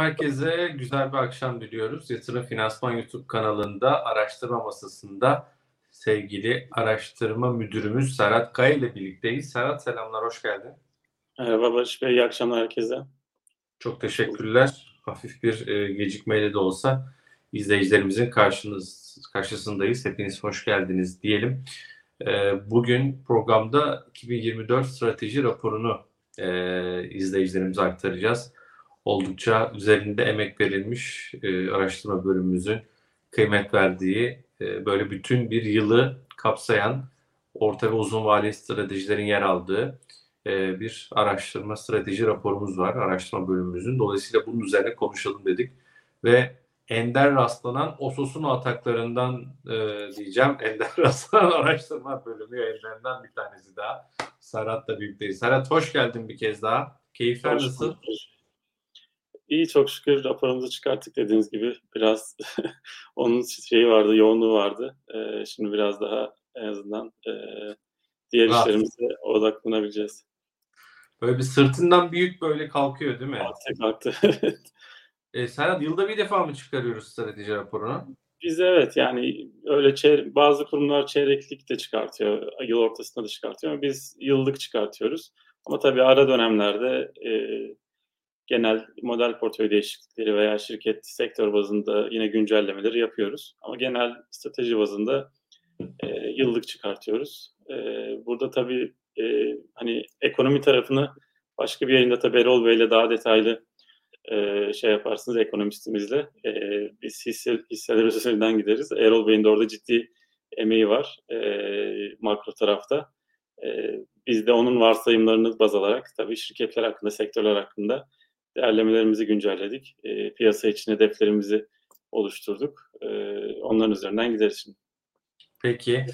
herkese güzel bir akşam diliyoruz. Yatırım Finansman YouTube kanalında araştırma masasında sevgili araştırma müdürümüz Serhat Kaya ile birlikteyiz. Serhat selamlar, hoş geldin. Merhaba Barış Bey, iyi akşamlar herkese. Çok teşekkürler. Hafif bir e, gecikmeyle de olsa izleyicilerimizin karşınız, karşısındayız. Hepiniz hoş geldiniz diyelim. E, bugün programda 2024 strateji raporunu e, izleyicilerimize aktaracağız oldukça üzerinde emek verilmiş e, araştırma bölümümüzün kıymet verdiği e, böyle bütün bir yılı kapsayan orta ve uzun vadeli stratejilerin yer aldığı e, bir araştırma strateji raporumuz var araştırma bölümümüzün. Dolayısıyla bunun üzerine konuşalım dedik ve ender rastlanan Osos'un ataklarından e, diyeceğim. Ender rastlanan araştırma bölümü yayınlarından bir tanesi daha. Serhat'la birlikteyiz. Serhat hoş geldin bir kez daha. Keyifler Hoş nasıl? bulduk. İyi çok şükür raporumuzu çıkarttık dediğiniz gibi. Biraz onun şeyi vardı, yoğunluğu vardı. Ee, şimdi biraz daha en azından e, diğer Rahat. işlerimize odaklanabileceğiz. Böyle bir sırtından büyük böyle kalkıyor değil mi? Kalktı kalktı. E, Serhat yılda bir defa mı çıkarıyoruz strateji raporunu? Biz evet yani öyle çeyre- bazı kurumlar çeyreklik de çıkartıyor, yıl ortasında da çıkartıyor ama biz yıllık çıkartıyoruz. Ama tabii ara dönemlerde e, genel model portföy değişiklikleri veya şirket sektör bazında yine güncellemeleri yapıyoruz. Ama genel strateji bazında e, yıllık çıkartıyoruz. E, burada tabii e, hani ekonomi tarafını başka bir yayında tabii Erol Bey'le daha detaylı e, şey yaparsınız ekonomistimizle. E, biz hisse, hisseler üzerinden gideriz. Erol Bey'in de orada ciddi emeği var e, makro tarafta. E, biz de onun varsayımlarını baz alarak tabii şirketler hakkında, sektörler hakkında değerlemelerimizi güncelledik. E, piyasa için hedeflerimizi oluşturduk. E, onların üzerinden gideriz şimdi. Peki.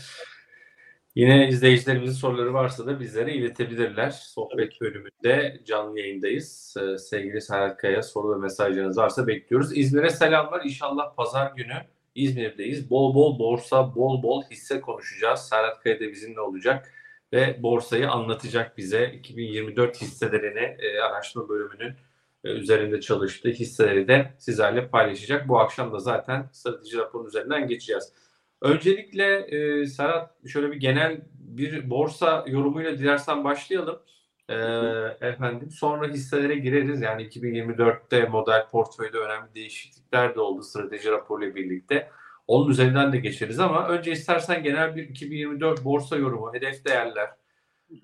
Yine izleyicilerimizin soruları varsa da bizlere iletebilirler. Sohbet bölümünde canlı yayındayız. Ee, sevgili Serhat Kaya soru ve mesajlarınız varsa bekliyoruz. İzmir'e selamlar. İnşallah pazar günü İzmir'deyiz. Bol bol borsa, bol bol hisse konuşacağız. Serhat Kaya da bizimle olacak ve borsayı anlatacak bize. 2024 hisselerini e, araştırma bölümünün üzerinde çalıştığı hisseleri de sizlerle paylaşacak. Bu akşam da zaten strateji raporunun üzerinden geçeceğiz. Öncelikle e, Serhat şöyle bir genel bir borsa yorumuyla dilersen başlayalım. E, efendim sonra hisselere gireriz. Yani 2024'te model portföyde önemli değişiklikler de oldu strateji raporuyla birlikte. Onun üzerinden de geçeriz ama önce istersen genel bir 2024 borsa yorumu, hedef değerler,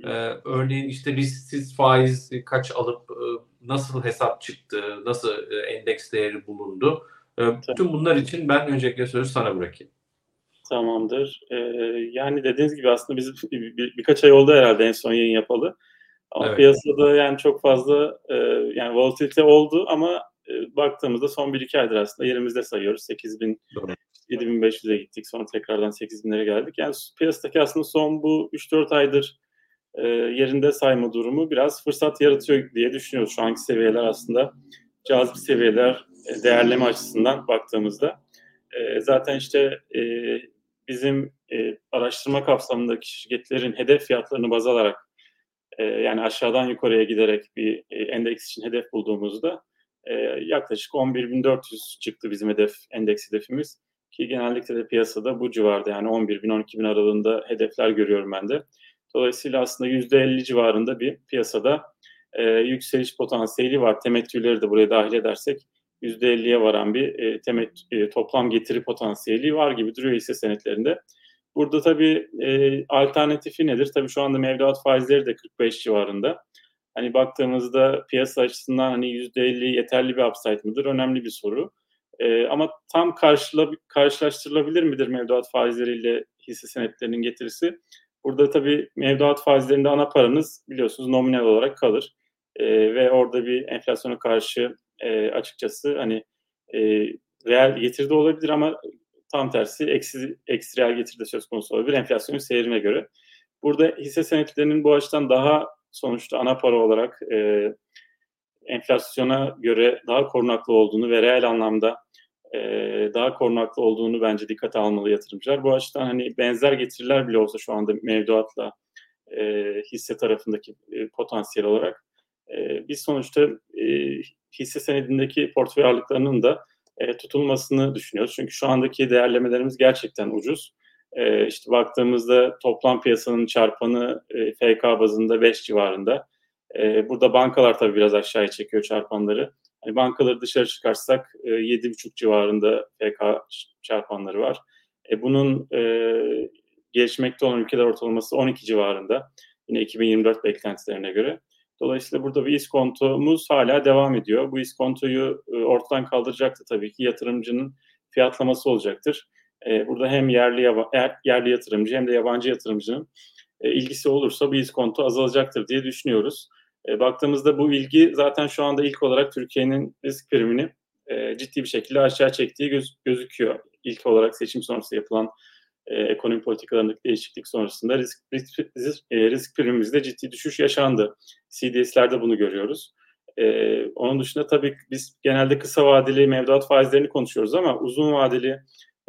e, örneğin işte risksiz faiz kaç alıp e, nasıl hesap çıktı, nasıl e, endeks değeri bulundu. E, bütün bunlar için ben öncelikle sözü sana bırakayım. Tamamdır. Ee, yani dediğiniz gibi aslında biz bir, bir- birkaç ay oldu herhalde en son yayın yapalı. Ama Evet. piyasada yani çok fazla e, yani volatilite oldu ama e, baktığımızda son 1-2 aydır aslında yerimizde sayıyoruz. 8000 Doğru. 7500'e gittik. Sonra tekrardan 8000'lere geldik. Yani piyasadaki aslında son bu 3-4 aydır e, yerinde sayma durumu biraz fırsat yaratıyor diye düşünüyoruz. Şu anki seviyeler aslında cazip seviyeler e, değerleme açısından baktığımızda. E, zaten işte e, bizim e, araştırma kapsamındaki şirketlerin hedef fiyatlarını baz alarak e, yani aşağıdan yukarıya giderek bir e, endeks için hedef bulduğumuzda e, yaklaşık 11.400 çıktı bizim hedef endeks hedefimiz ki genellikle de piyasada bu civarda yani 11.000-12.000 aralığında hedefler görüyorum ben de. Dolayısıyla aslında %50 civarında bir piyasada e, yükseliş potansiyeli var. Temettüleri de buraya dahil edersek %50'ye varan bir e, temet, e, toplam getiri potansiyeli var gibi duruyor hisse senetlerinde. Burada tabii e, alternatifi nedir? Tabii şu anda mevduat faizleri de 45 civarında. hani baktığımızda piyasa açısından hani %50 yeterli bir upside mıdır? Önemli bir soru. E, ama tam karşıla, karşılaştırılabilir midir mevduat faizleriyle hisse senetlerinin getirisi? Burada tabii mevduat faizlerinde ana paranız biliyorsunuz nominal olarak kalır. E, ve orada bir enflasyona karşı e, açıkçası hani e, reel getirdi olabilir ama tam tersi eksi, eksi reel getirdi söz konusu olabilir enflasyonun seyrine göre. Burada hisse senetlerinin bu açıdan daha sonuçta ana para olarak e, enflasyona göre daha korunaklı olduğunu ve reel anlamda e, daha korunaklı olduğunu bence dikkate almalı yatırımcılar. Bu açıdan hani benzer getiriler bile olsa şu anda mevduatla e, hisse tarafındaki e, potansiyel olarak e, biz sonuçta e, hisse senedindeki portföy ağırlıklarının da e, tutulmasını düşünüyoruz. Çünkü şu andaki değerlemelerimiz gerçekten ucuz. E, işte baktığımızda toplam piyasanın çarpanı e, FK bazında 5 civarında. E, burada bankalar tabii biraz aşağıya çekiyor çarpanları. Yani bankaları dışarı çıkarsak e, 7,5 civarında FK çarpanları var. E, bunun e, gelişmekte olan ülkeler ortalaması 12 civarında. Yine 2024 beklentilerine göre. Dolayısıyla burada bir iskontomuz hala devam ediyor. Bu iskontoyu e, ortadan kaldıracaktı tabii ki yatırımcının fiyatlaması olacaktır. E, burada hem yerli yerli yatırımcı hem de yabancı yatırımcının e, ilgisi olursa bu iskonto azalacaktır diye düşünüyoruz. Baktığımızda bu ilgi zaten şu anda ilk olarak Türkiye'nin risk primini ciddi bir şekilde aşağı çektiği göz, gözüküyor. İlk olarak seçim sonrası yapılan e, ekonomi politikalarındaki değişiklik sonrasında risk, risk, risk, e, risk primimizde ciddi düşüş yaşandı. CDS'lerde bunu görüyoruz. E, onun dışında tabii biz genelde kısa vadeli mevduat faizlerini konuşuyoruz ama uzun vadeli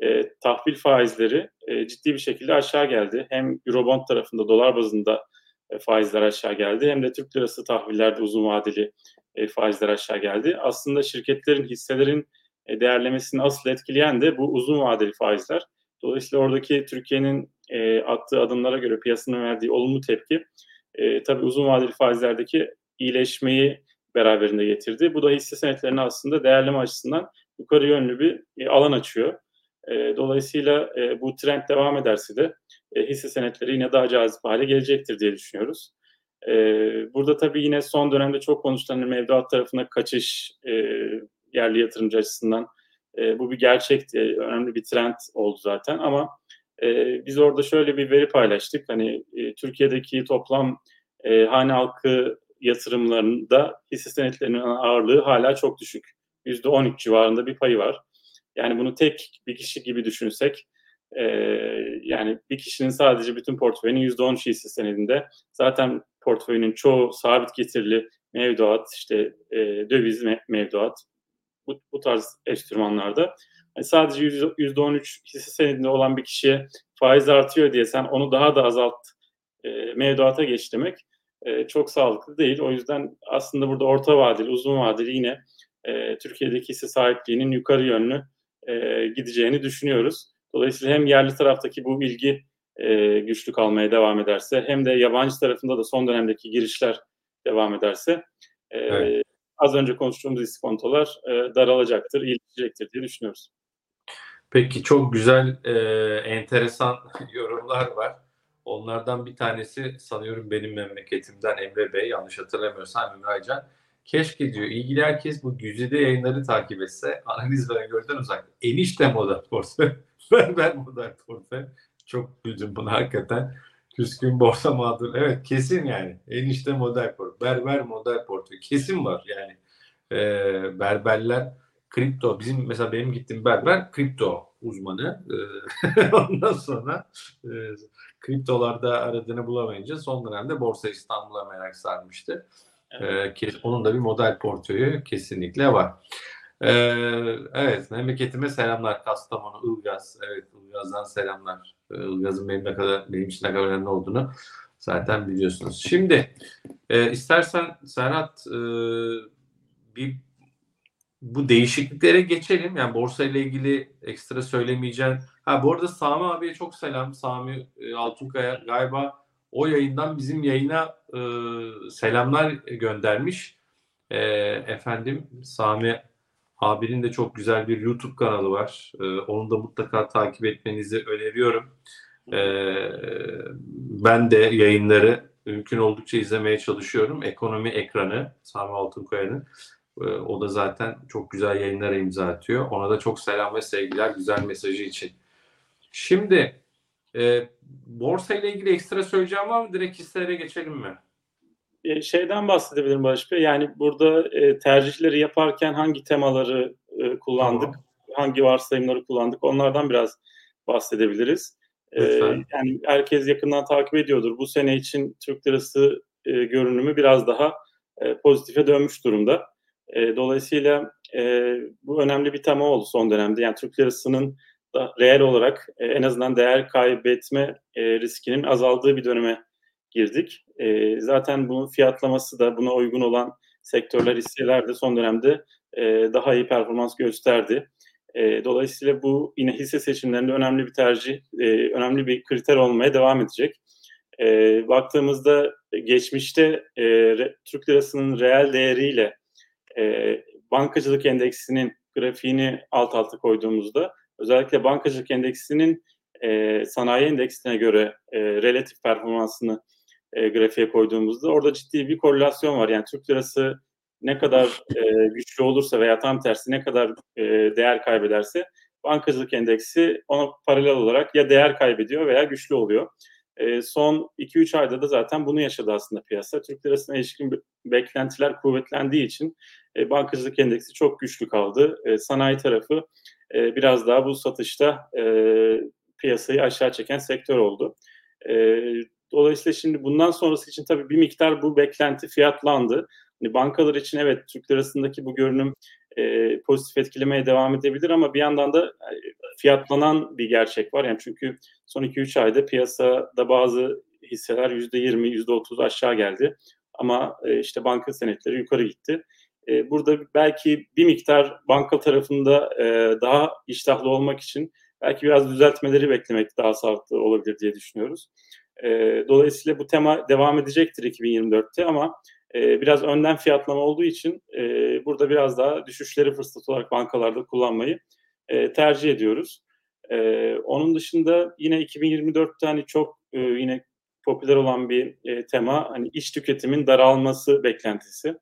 e, tahvil faizleri e, ciddi bir şekilde aşağı geldi. Hem Eurobond tarafında dolar bazında e, faizler aşağı geldi hem de Türk lirası tahvillerde uzun vadeli e, faizler aşağı geldi. Aslında şirketlerin, hisselerin e, değerlemesini asıl etkileyen de bu uzun vadeli faizler. Dolayısıyla oradaki Türkiye'nin e, attığı adımlara göre piyasanın verdiği olumlu tepki e, tabii uzun vadeli faizlerdeki iyileşmeyi beraberinde getirdi. Bu da hisse senetlerini aslında değerleme açısından yukarı yönlü bir e, alan açıyor. E, dolayısıyla e, bu trend devam ederse de e, hisse senetleri yine daha cazip hale gelecektir diye düşünüyoruz. E, burada tabii yine son dönemde çok konuşulan mevduat tarafına kaçış e, yerli yatırımcı açısından bu bir gerçekti. Önemli bir trend oldu zaten ama biz orada şöyle bir veri paylaştık. Hani Türkiye'deki toplam hane halkı yatırımlarında hisse senetlerinin ağırlığı hala çok düşük. %13 civarında bir payı var. Yani bunu tek bir kişi gibi düşünsek e, yani bir kişinin sadece bütün portföyünün %13 hisse senedinde zaten portföyünün çoğu sabit getirili mevduat, işte e, döviz mevduat, bu, bu tarz enstrümanlarda. Yani sadece %13 hisse senedinde olan bir kişiye faiz artıyor diye sen onu daha da azalt e, mevduata geç demek e, çok sağlıklı değil. O yüzden aslında burada orta vadeli, uzun vadeli yine e, Türkiye'deki hisse sahipliğinin yukarı yönlü e, gideceğini düşünüyoruz. Dolayısıyla hem yerli taraftaki bu ilgi e, güçlü kalmaya devam ederse hem de yabancı tarafında da son dönemdeki girişler devam ederse e, evet az önce konuştuğumuz iskontolar e, daralacaktır, iyileşecektir diye düşünüyoruz. Peki çok güzel, e, enteresan yorumlar var. Onlardan bir tanesi sanıyorum benim memleketimden Emre Bey, yanlış hatırlamıyorsam Emre Aycan. Keşke diyor ilgili herkes bu güzide yayınları takip etse analiz ve öngörüden uzak. Enişte model portföy, ben, ben portföy. Çok güldüm buna hakikaten. Küskün borsa mağdur. Evet kesin yani. Enişte model portföy. Berber model portföy. Kesin var yani. Ee, berberler kripto. Bizim mesela benim gittiğim berber kripto uzmanı. Ee, ondan sonra e, kriptolarda aradığını bulamayınca son dönemde Borsa İstanbul'a merak sarmıştı. Evet. Ee, onun da bir model portföyü kesinlikle var. Ee, evet, memleketime selamlar. Kastamonu, Ilgaz. Evet, Ilgaz'dan selamlar. Ee, Ilgaz'ın benim ne kadar benim için ne kadar önemli olduğunu zaten biliyorsunuz. Şimdi e, istersen Serhat e, bir bu değişikliklere geçelim. Yani borsa ile ilgili ekstra söylemeyeceğim. Ha bu arada Sami abiye çok selam. Sami e, Altunkaya galiba o yayından bizim yayına e, selamlar göndermiş. E, efendim Sami abinin de çok güzel bir YouTube kanalı var. E, onu da mutlaka takip etmenizi öneriyorum. E, ben de yayınları mümkün oldukça izlemeye çalışıyorum. Ekonomi ekranı Sami Altınkoya'nın. E, o da zaten çok güzel yayınlara imza atıyor. Ona da çok selam ve sevgiler güzel mesajı için. Şimdi e, borsa ile ilgili ekstra söyleyeceğim var mı? Direkt hisselere geçelim mi? E, şeyden bahsedebilirim Barış Bey. Yani burada e, tercihleri yaparken hangi temaları e, kullandık, tamam. hangi varsayımları kullandık onlardan biraz bahsedebiliriz. E, yani herkes yakından takip ediyordur. Bu sene için Türk lirası e, görünümü biraz daha e, pozitife dönmüş durumda. E, dolayısıyla e, bu önemli bir tema oldu son dönemde. Yani Türk lirasının da reel olarak e, en azından değer kaybetme e, riskinin azaldığı bir döneme girdik. E, zaten bunun fiyatlaması da buna uygun olan sektörler, hisseler de son dönemde e, daha iyi performans gösterdi. E, dolayısıyla bu yine hisse seçimlerinde önemli bir tercih, e, önemli bir kriter olmaya devam edecek. E, baktığımızda geçmişte e, re, Türk lirasının reel değeriyle e, bankacılık endeksinin grafiğini alt alta koyduğumuzda özellikle bankacılık endeksinin e, sanayi endeksine göre e, relatif performansını e, grafiğe koyduğumuzda orada ciddi bir korelasyon var. Yani Türk lirası ne kadar e, güçlü olursa veya tam tersi ne kadar e, değer kaybederse bankacılık endeksi ona paralel olarak ya değer kaybediyor veya güçlü oluyor. E, son 2-3 ayda da zaten bunu yaşadı aslında piyasa. Türk lirasına ilişkin beklentiler kuvvetlendiği için e, bankacılık endeksi çok güçlü kaldı. E, sanayi tarafı e, biraz daha bu satışta e, piyasayı aşağı çeken sektör oldu. E, dolayısıyla şimdi bundan sonrası için tabii bir miktar bu beklenti fiyatlandı. Hani bankalar için evet Türk lirasındaki bu görünüm e, pozitif etkilemeye devam edebilir ama bir yandan da e, fiyatlanan bir gerçek var. Yani çünkü son 2-3 ayda piyasada bazı hisseler %20, %30 aşağı geldi. Ama e, işte banka senetleri yukarı gitti. E, burada belki bir miktar banka tarafında e, daha iştahlı olmak için belki biraz düzeltmeleri beklemek daha sağlıklı olabilir diye düşünüyoruz. E, dolayısıyla bu tema devam edecektir 2024'te ama e, biraz önden fiyatlama olduğu için e, burada biraz daha düşüşleri fırsat olarak bankalarda kullanmayı e, tercih ediyoruz. E, onun dışında yine 2024'te hani çok e, yine popüler olan bir e, tema hani iş tüketimin daralması beklentisi.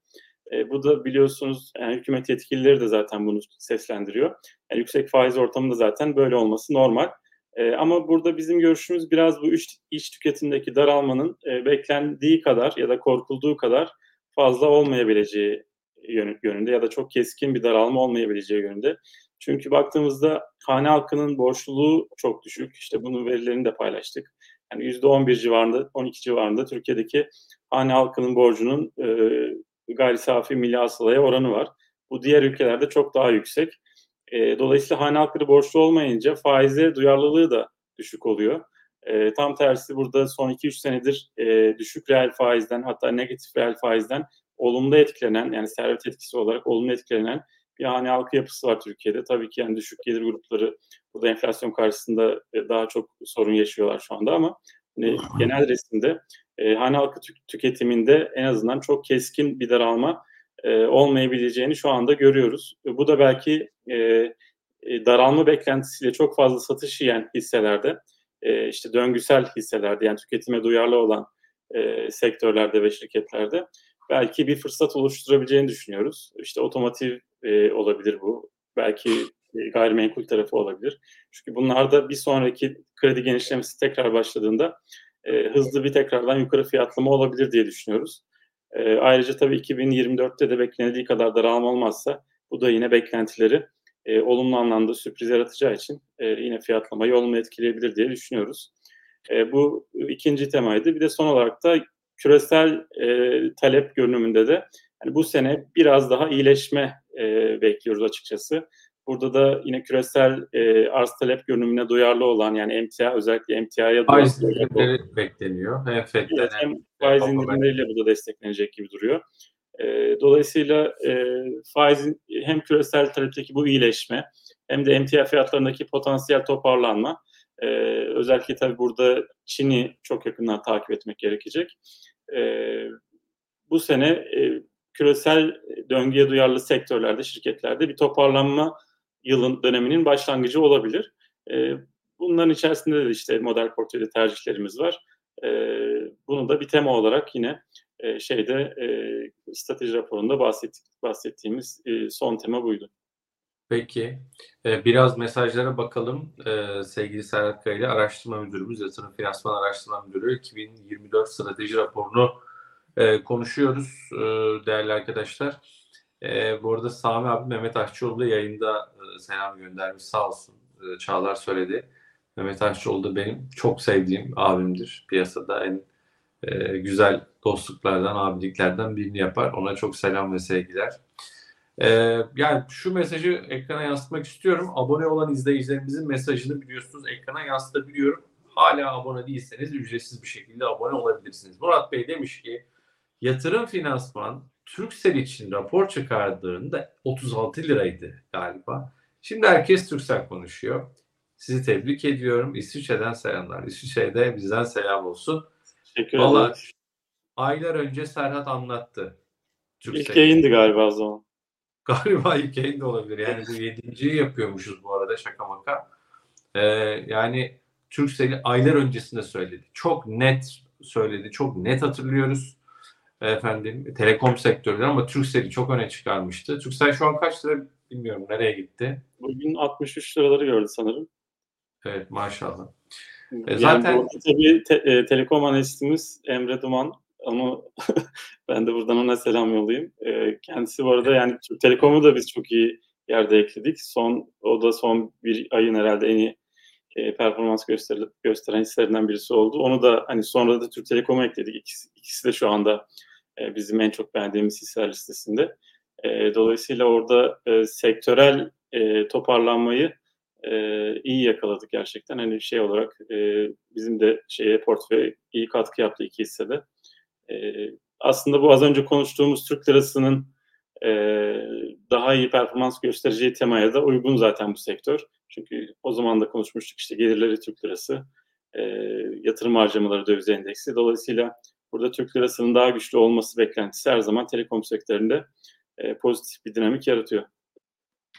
E, bu da biliyorsunuz yani hükümet yetkilileri de zaten bunu seslendiriyor. Yani yüksek faiz ortamında zaten böyle olması normal. E, ama burada bizim görüşümüz biraz bu iş, iş tüketimdeki daralmanın e, beklendiği kadar ya da korkulduğu kadar fazla olmayabileceği yönünde ya da çok keskin bir daralma olmayabileceği yönünde. Çünkü baktığımızda hane halkının borçluluğu çok düşük. İşte bunun verilerini de paylaştık. Yani %11 civarında, 12 civarında Türkiye'deki hane halkının borcunun e, gayri safi milli hasılaya oranı var. Bu diğer ülkelerde çok daha yüksek. E, dolayısıyla hane halkları borçlu olmayınca faize duyarlılığı da düşük oluyor. E, tam tersi burada son 2-3 senedir e, düşük reel faizden hatta negatif reel faizden olumlu etkilenen yani servet etkisi olarak olumlu etkilenen bir hane halkı yapısı var Türkiye'de. Tabii ki yani düşük gelir grupları burada enflasyon karşısında e, daha çok sorun yaşıyorlar şu anda ama hani genel resimde e, hane halkı tük- tüketiminde en azından çok keskin bir daralma e, olmayabileceğini şu anda görüyoruz. Bu da belki e, e, daralma beklentisiyle çok fazla satış yiyen hisselerde, e, işte döngüsel hisselerde yani tüketime duyarlı olan e, sektörlerde ve şirketlerde belki bir fırsat oluşturabileceğini düşünüyoruz. İşte otomotiv e, olabilir bu. Belki e, gayrimenkul tarafı olabilir. Çünkü bunlarda bir sonraki kredi genişlemesi tekrar başladığında e, hızlı bir tekrardan yukarı fiyatlama olabilir diye düşünüyoruz. E, ayrıca tabii 2024'te de beklenildiği kadar daralma olmazsa bu da yine beklentileri e, olumlu anlamda sürpriz yaratacağı için e, yine fiyatlamayı olumlu etkileyebilir diye düşünüyoruz. E, bu ikinci temaydı. Bir de son olarak da küresel e, talep görünümünde de yani bu sene biraz daha iyileşme e, bekliyoruz açıkçası. Burada da yine küresel e, arz talep görünümüne duyarlı olan yani emtia özellikle emtiaya faiz indirimleri bekleniyor. Hem FED'den hem faiz indirimleriyle bu da desteklenecek gibi duruyor. E, dolayısıyla e, faiz hem küresel talepteki bu iyileşme hem de emtia fiyatlarındaki potansiyel toparlanma e, özellikle tabii burada Çin'i çok yakından takip etmek gerekecek. E, bu sene e, küresel döngüye duyarlı sektörlerde, şirketlerde bir toparlanma yılın döneminin başlangıcı olabilir. E, bunların içerisinde de işte model portföyde tercihlerimiz var. E, bunu da bir tema olarak yine e, şeyde e, strateji raporunda bahsettik, bahsettiğimiz e, son tema buydu. Peki. Ee, biraz mesajlara bakalım. Ee, sevgili Serhat Kaya ile araştırma müdürümüz, yatırım finansman araştırma müdürü 2024 strateji raporunu e, konuşuyoruz e, değerli arkadaşlar. E, bu arada Sami abi Mehmet Aşçıoğlu da yayında e, selam göndermiş sağ olsun. E, Çağlar söyledi. Mehmet Aşçıoğlu da benim çok sevdiğim abimdir. Piyasada en e, güzel dostluklardan, abiliklerden birini yapar. Ona çok selam ve sevgiler. Ee, yani şu mesajı ekrana yansıtmak istiyorum. Abone olan izleyicilerimizin mesajını biliyorsunuz ekrana yansıtabiliyorum. Hala abone değilseniz ücretsiz bir şekilde abone olabilirsiniz. Murat Bey demiş ki yatırım finansman Türksel için rapor çıkardığında 36 liraydı galiba. Şimdi herkes Türksel konuşuyor. Sizi tebrik ediyorum. İsviçre'den selamlar. İsviçre'de bizden selam olsun. Teşekkür ederim. Aylar önce Serhat anlattı. Türksel. İlk yayındı galiba o zaman. Galiba ilk yayında olabilir. Yani bu yedinciyi yapıyormuşuz bu arada şaka maka. Ee, yani Turkcell'i aylar öncesinde söyledi. Çok net söyledi. Çok net hatırlıyoruz. Efendim telekom sektöründe ama Turkcell'i çok öne çıkarmıştı. Turkcell şu an kaç lira bilmiyorum nereye gitti. Bugün 63 liraları gördü sanırım. Evet maşallah. Yani zaten tabii te, e, telekom analistimiz Emre Duman ama ben de buradan ona selam yollayayım. E, kendisi bu arada yani Türk Telekom'u da biz çok iyi yerde ekledik. Son o da son bir ayın herhalde en iyi e, performans göster gösteren hisselerinden birisi oldu. Onu da hani sonra da Türk Telekom'a ekledik. İkisi, ikisi de şu anda e, bizim en çok beğendiğimiz hisseler listesinde. E, dolayısıyla orada e, sektörel e, toparlanmayı e, iyi yakaladık gerçekten. Hani şey olarak e, bizim de şeye portföy iyi katkı yaptı iki hissede. E, aslında bu az önce konuştuğumuz Türk lirasının e, daha iyi performans göstereceği temaya da uygun zaten bu sektör. Çünkü o zaman da konuşmuştuk işte gelirleri Türk lirası, e, yatırım harcamaları döviz endeksi. Dolayısıyla burada Türk lirasının daha güçlü olması beklentisi her zaman telekom sektöründe e, pozitif bir dinamik yaratıyor.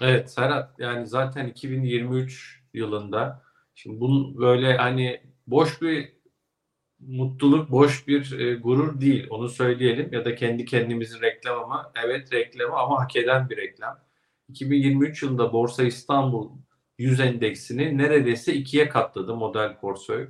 Evet Serhat yani zaten 2023 yılında şimdi bunun böyle hani boş bir mutluluk boş bir e, gurur değil. Onu söyleyelim ya da kendi kendimizin reklam ama evet reklamı ama hak eden bir reklam. 2023 yılında Borsa İstanbul 100 endeksini neredeyse ikiye katladı model portföy.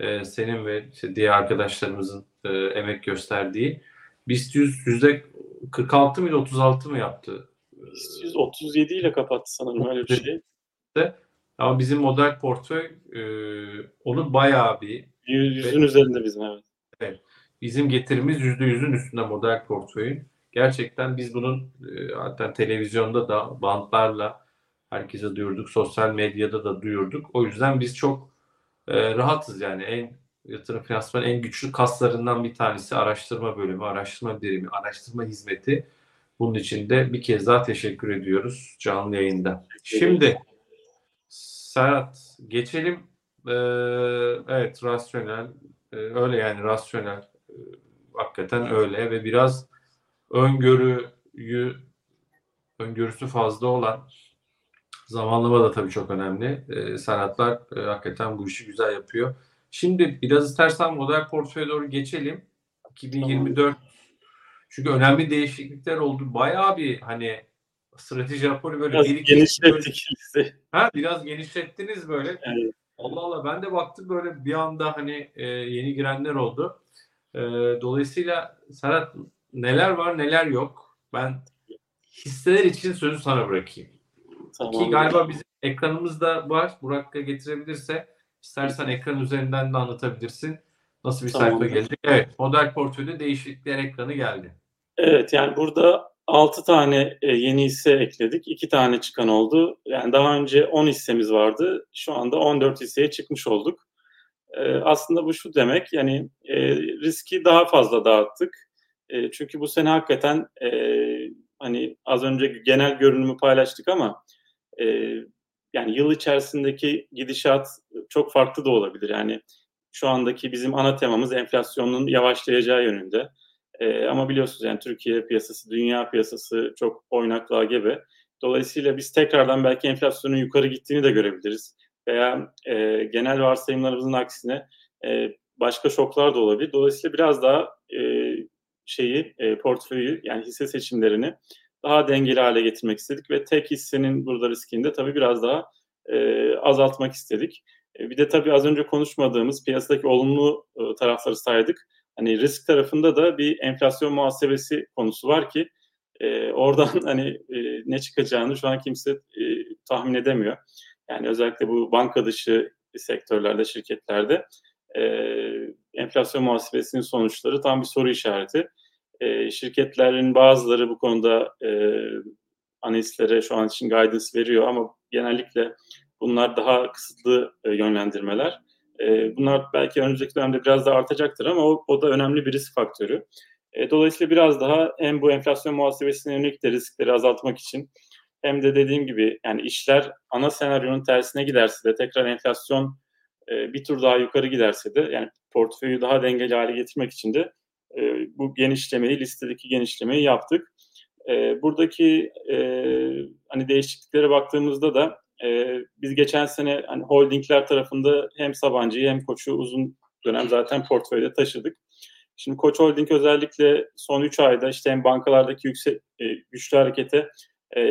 E, senin ve işte diğer arkadaşlarımızın e, emek gösterdiği. BIST 100 yüzde 46 mı 36 mı yaptı? BIST 137 ile kapattı sanırım öyle bir şey. Ama bizim model portföy e, onu bayağı bir Yüzün üzerinde bizim evet. Evet. Bizim getirimiz yüzde yüzün üstünde model portföyün. Gerçekten biz bunun e, hatta televizyonda da bantlarla herkese duyurduk. Sosyal medyada da duyurduk. O yüzden biz çok e, rahatız yani. En yatırım finansman en güçlü kaslarından bir tanesi araştırma bölümü, araştırma birimi, araştırma hizmeti. Bunun için de bir kez daha teşekkür ediyoruz canlı yayında. Şimdi Serhat geçelim ee, evet rasyonel ee, öyle yani rasyonel ee, hakikaten öyle ve biraz öngörüyü öngörüsü fazla olan zamanlama da tabii çok önemli. Ee, sanatlar e, hakikaten bu işi güzel yapıyor. Şimdi biraz istersen model portföye doğru geçelim. 2024 çünkü önemli değişiklikler oldu. Bayağı bir hani strateji raporu böyle biraz bir genişlettik. Böyle, ha, biraz genişlettiniz böyle. Evet. Allah Allah ben de baktım böyle bir anda hani e, yeni girenler oldu. E, dolayısıyla Serhat neler var neler yok. Ben hisseler için sözü sana bırakayım. Tamam. Ki galiba bizim ekranımızda var. Burak'a getirebilirse istersen ekran üzerinden de anlatabilirsin. Nasıl bir tamam. sayfa gelecek? Evet model portföyde değişiklikler ekranı geldi. Evet yani burada 6 tane e, yeni hisse ekledik. 2 tane çıkan oldu. Yani daha önce 10 hissemiz vardı. Şu anda 14 hisseye çıkmış olduk. E, aslında bu şu demek yani e, riski daha fazla dağıttık. Çünkü bu sene hakikaten hani az önce genel görünümü paylaştık ama yani yıl içerisindeki gidişat çok farklı da olabilir. Yani şu andaki bizim ana temamız enflasyonun yavaşlayacağı yönünde. E, ama biliyorsunuz yani Türkiye piyasası, dünya piyasası çok oynaklığa gebe. Dolayısıyla biz tekrardan belki enflasyonun yukarı gittiğini de görebiliriz. Veya e, genel varsayımlarımızın aksine e, başka şoklar da olabilir. Dolayısıyla biraz daha e, şeyi e, portföyü yani hisse seçimlerini daha dengeli hale getirmek istedik ve tek hissenin burada riskini de tabii biraz daha e, azaltmak istedik. E, bir de tabii az önce konuşmadığımız piyasadaki olumlu e, tarafları saydık. Hani risk tarafında da bir enflasyon muhasebesi konusu var ki e, oradan hani e, ne çıkacağını şu an kimse e, tahmin edemiyor. Yani özellikle bu banka dışı sektörlerde, şirketlerde e, enflasyon muhasebesinin sonuçları tam bir soru işareti. E, şirketlerin bazıları bu konuda e, analistlere şu an için guidance veriyor ama genellikle bunlar daha kısıtlı e, yönlendirmeler. E, bunlar belki önümüzdeki dönemde biraz daha artacaktır ama o, o da önemli bir risk faktörü. E, dolayısıyla biraz daha hem bu enflasyon muhasebesine yönelik de riskleri azaltmak için hem de dediğim gibi yani işler ana senaryonun tersine giderse de tekrar enflasyon e, bir tur daha yukarı giderse de yani portföyü daha dengeli hale getirmek için de e, bu genişlemeyi listedeki genişlemeyi yaptık. E, buradaki e, hani değişikliklere baktığımızda da e, biz geçen sene hani holdingler tarafında hem Sabancı'yı hem Koç'u uzun dönem zaten portföyde taşıdık. Şimdi Koç Holding özellikle son 3 ayda işte hem bankalardaki yüksek e, güçlü harekete e,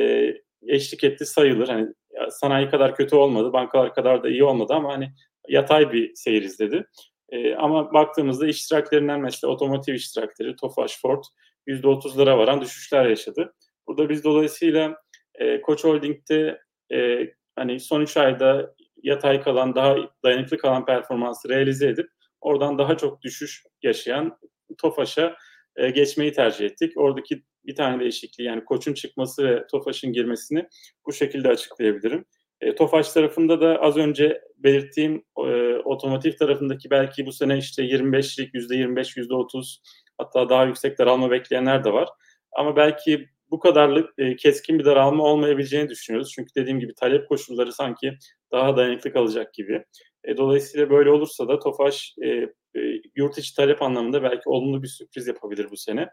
eşlik etti sayılır. Hani sanayi kadar kötü olmadı, bankalar kadar da iyi olmadı ama hani yatay bir seyir izledi. E, ama baktığımızda iştiraklerinden mesela otomotiv iştirakleri, Tofaş, Ford %30'lara varan düşüşler yaşadı. Burada biz dolayısıyla e, Koç Holding'de e, hani son 3 ayda yatay kalan, daha dayanıklı kalan performansı realize edip oradan daha çok düşüş yaşayan Tofaş'a e, geçmeyi tercih ettik. Oradaki bir tane değişikliği yani Koç'un çıkması ve Tofaş'ın girmesini bu şekilde açıklayabilirim. E, Tofaş tarafında da az önce belirttiğim e, otomotiv tarafındaki belki bu sene işte 25'lik, %25, %30 hatta daha yüksek daralma bekleyenler de var. Ama belki bu kadarlık e, keskin bir daralma olmayabileceğini düşünüyoruz. Çünkü dediğim gibi talep koşulları sanki daha dayanıklı kalacak gibi. E, dolayısıyla böyle olursa da Tofaş e, e, yurt içi talep anlamında belki olumlu bir sürpriz yapabilir bu sene.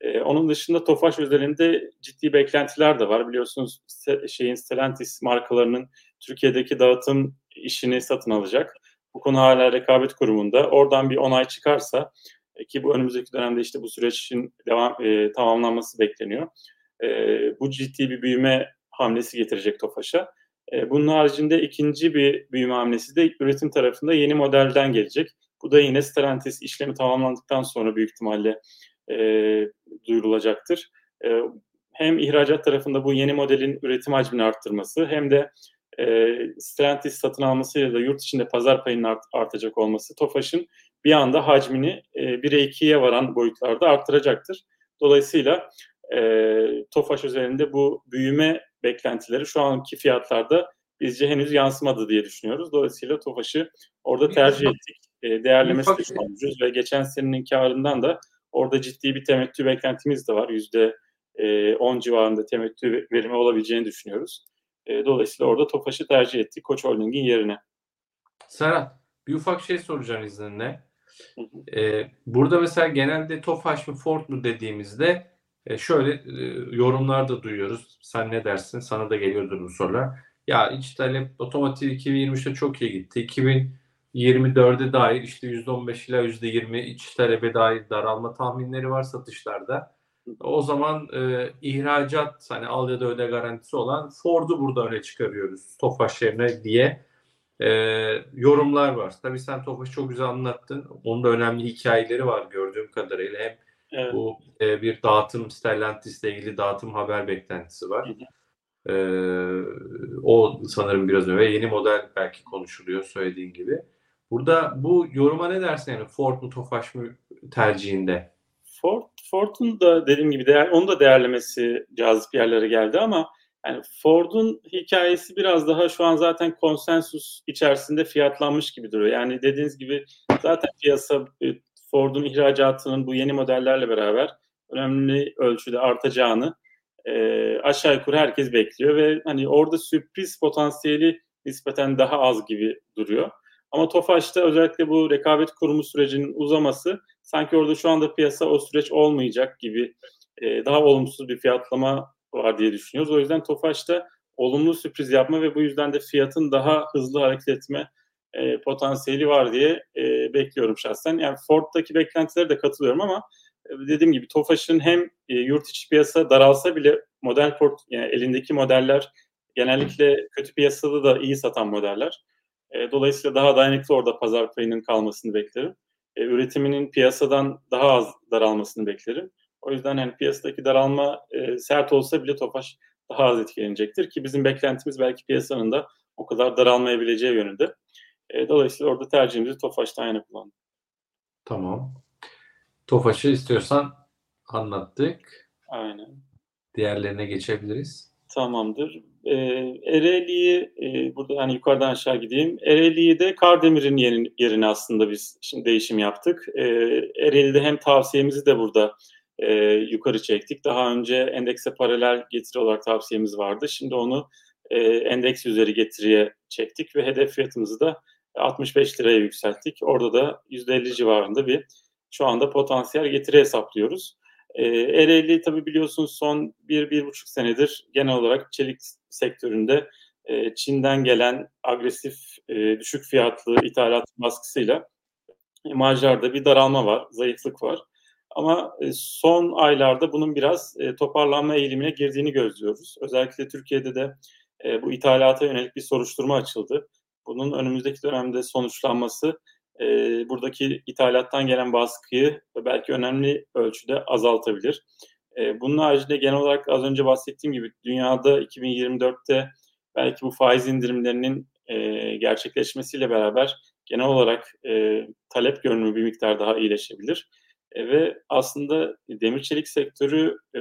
E, onun dışında Tofaş özelinde ciddi beklentiler de var. Biliyorsunuz şeyin Stellantis markalarının Türkiye'deki dağıtım işini satın alacak. Bu konu hala rekabet kurumunda. Oradan bir onay çıkarsa e, ki bu önümüzdeki dönemde işte bu sürecin devam e, tamamlanması bekleniyor. E, bu ciddi bir büyüme hamlesi getirecek Tofaş'a. E, bunun haricinde ikinci bir büyüme hamlesi de üretim tarafında yeni modelden gelecek. Bu da yine Stellantis işlemi tamamlandıktan sonra büyük ihtimalle e, duyurulacaktır. E, hem ihracat tarafında bu yeni modelin üretim hacmini arttırması hem de e, Stellantis satın almasıyla da yurt içinde pazar payının art, artacak olması TOFAŞ'ın bir anda hacmini e, 1'e 2'ye varan boyutlarda arttıracaktır. Dolayısıyla e, TOFAŞ üzerinde bu büyüme beklentileri şu anki fiyatlarda bizce henüz yansımadı diye düşünüyoruz. Dolayısıyla TOFAŞ'ı orada tercih ettik. E, değerlemesi de ucuz ve geçen senenin karından da orada ciddi bir temettü beklentimiz de var. Yüzde 10 civarında temettü verimi olabileceğini düşünüyoruz. E, dolayısıyla orada TOFAŞ'ı tercih ettik Koç Holding'in yerine. Serhat, bir ufak şey soracağım izninle. Ee, burada mesela genelde TOFAŞ mı Ford mu dediğimizde e, şöyle e, yorumlar da duyuyoruz. Sen ne dersin? Sana da geliyordur bu sorular. Ya iç talep otomotiv 2023'te çok iyi gitti. 2024'e dair işte %15 ila %20 iç talebe dair daralma tahminleri var satışlarda. O zaman e, ihracat hani al ya da öde garantisi olan Ford'u burada öne çıkarıyoruz Tofaş yerine diye e, yorumlar var. Tabii sen Tofaş'ı çok güzel anlattın. Onun da önemli hikayeleri var gördüğüm kadarıyla. Hem evet. bu e, bir dağıtım Stellantis ile ilgili dağıtım haber beklentisi var. E, o sanırım biraz önce yeni model belki konuşuluyor söylediğin gibi. Burada bu yoruma ne dersin yani Ford mu Tofaş mı tercihinde? Ford, Ford'un da dediğim gibi değer, onun da değerlemesi cazip yerlere geldi ama yani Ford'un hikayesi biraz daha şu an zaten konsensus içerisinde fiyatlanmış gibi duruyor. Yani dediğiniz gibi zaten piyasa e, Ford'un ihracatının bu yeni modellerle beraber önemli ölçüde artacağını e, aşağı yukarı herkes bekliyor ve hani orada sürpriz potansiyeli nispeten daha az gibi duruyor. Ama Tofaş'ta özellikle bu rekabet kurumu sürecinin uzaması sanki orada şu anda piyasa o süreç olmayacak gibi e, daha olumsuz bir fiyatlama var diye düşünüyoruz. O yüzden Tofaş'ta olumlu sürpriz yapma ve bu yüzden de fiyatın daha hızlı hareket etme e, potansiyeli var diye e, bekliyorum şahsen. Yani Ford'daki beklentilere de katılıyorum ama e, dediğim gibi Tofaş'ın hem e, yurt içi piyasa daralsa bile model port yani elindeki modeller genellikle kötü piyasada da iyi satan modeller. E, dolayısıyla daha dayanıklı orada pazar payının kalmasını beklerim. E, üretiminin piyasadan daha az daralmasını beklerim. O yüzden yani piyasadaki daralma e, sert olsa bile Tofaş daha az etkilenecektir ki bizim beklentimiz belki piyasanın da o kadar daralmayabileceği yönünde. E, dolayısıyla orada tercihimizi Tofaş'tan yana kullandık. Tamam. Tofaş'ı istiyorsan anlattık. Aynen. Diğerlerine geçebiliriz. Tamamdır. E, Ereğli'yi e, burada hani yukarıdan aşağı gideyim. Ereğli'yi de Kardemir'in yerine, yerine aslında biz şimdi değişim yaptık. E, Ereğli'de hem tavsiyemizi de burada e, yukarı çektik. Daha önce endekse paralel getiri olarak tavsiyemiz vardı. Şimdi onu e, endeks üzeri getiriye çektik ve hedef fiyatımızı da 65 liraya yükselttik. Orada da %50 civarında bir şu anda potansiyel getiri hesaplıyoruz. E, Ereğli tabii biliyorsunuz son bir, bir buçuk senedir genel olarak çelik sektöründe e, Çin'den gelen agresif, e, düşük fiyatlı ithalat baskısıyla marjlarda bir daralma var, zayıflık var. Ama e, son aylarda bunun biraz e, toparlanma eğilimine girdiğini gözlüyoruz. Özellikle Türkiye'de de e, bu ithalata yönelik bir soruşturma açıldı. Bunun önümüzdeki dönemde sonuçlanması e, buradaki ithalattan gelen baskıyı belki önemli ölçüde azaltabilir. E, bunun haricinde genel olarak az önce bahsettiğim gibi dünyada 2024'te belki bu faiz indirimlerinin e, gerçekleşmesiyle beraber genel olarak e, talep görünümü bir miktar daha iyileşebilir. E, ve aslında demir çelik sektörü e,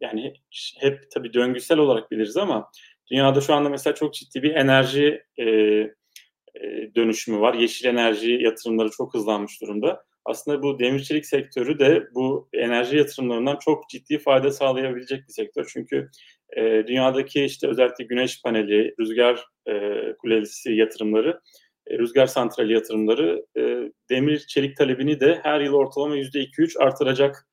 yani hep tabii döngüsel olarak biliriz ama dünyada şu anda mesela çok ciddi bir enerji e, dönüşümü var. Yeşil enerji yatırımları çok hızlanmış durumda. Aslında bu demir çelik sektörü de bu enerji yatırımlarından çok ciddi fayda sağlayabilecek bir sektör. Çünkü e, dünyadaki işte özellikle güneş paneli, rüzgar e, kulesi yatırımları, e, rüzgar santrali yatırımları e, demir çelik talebini de her yıl ortalama %2-3 artıracak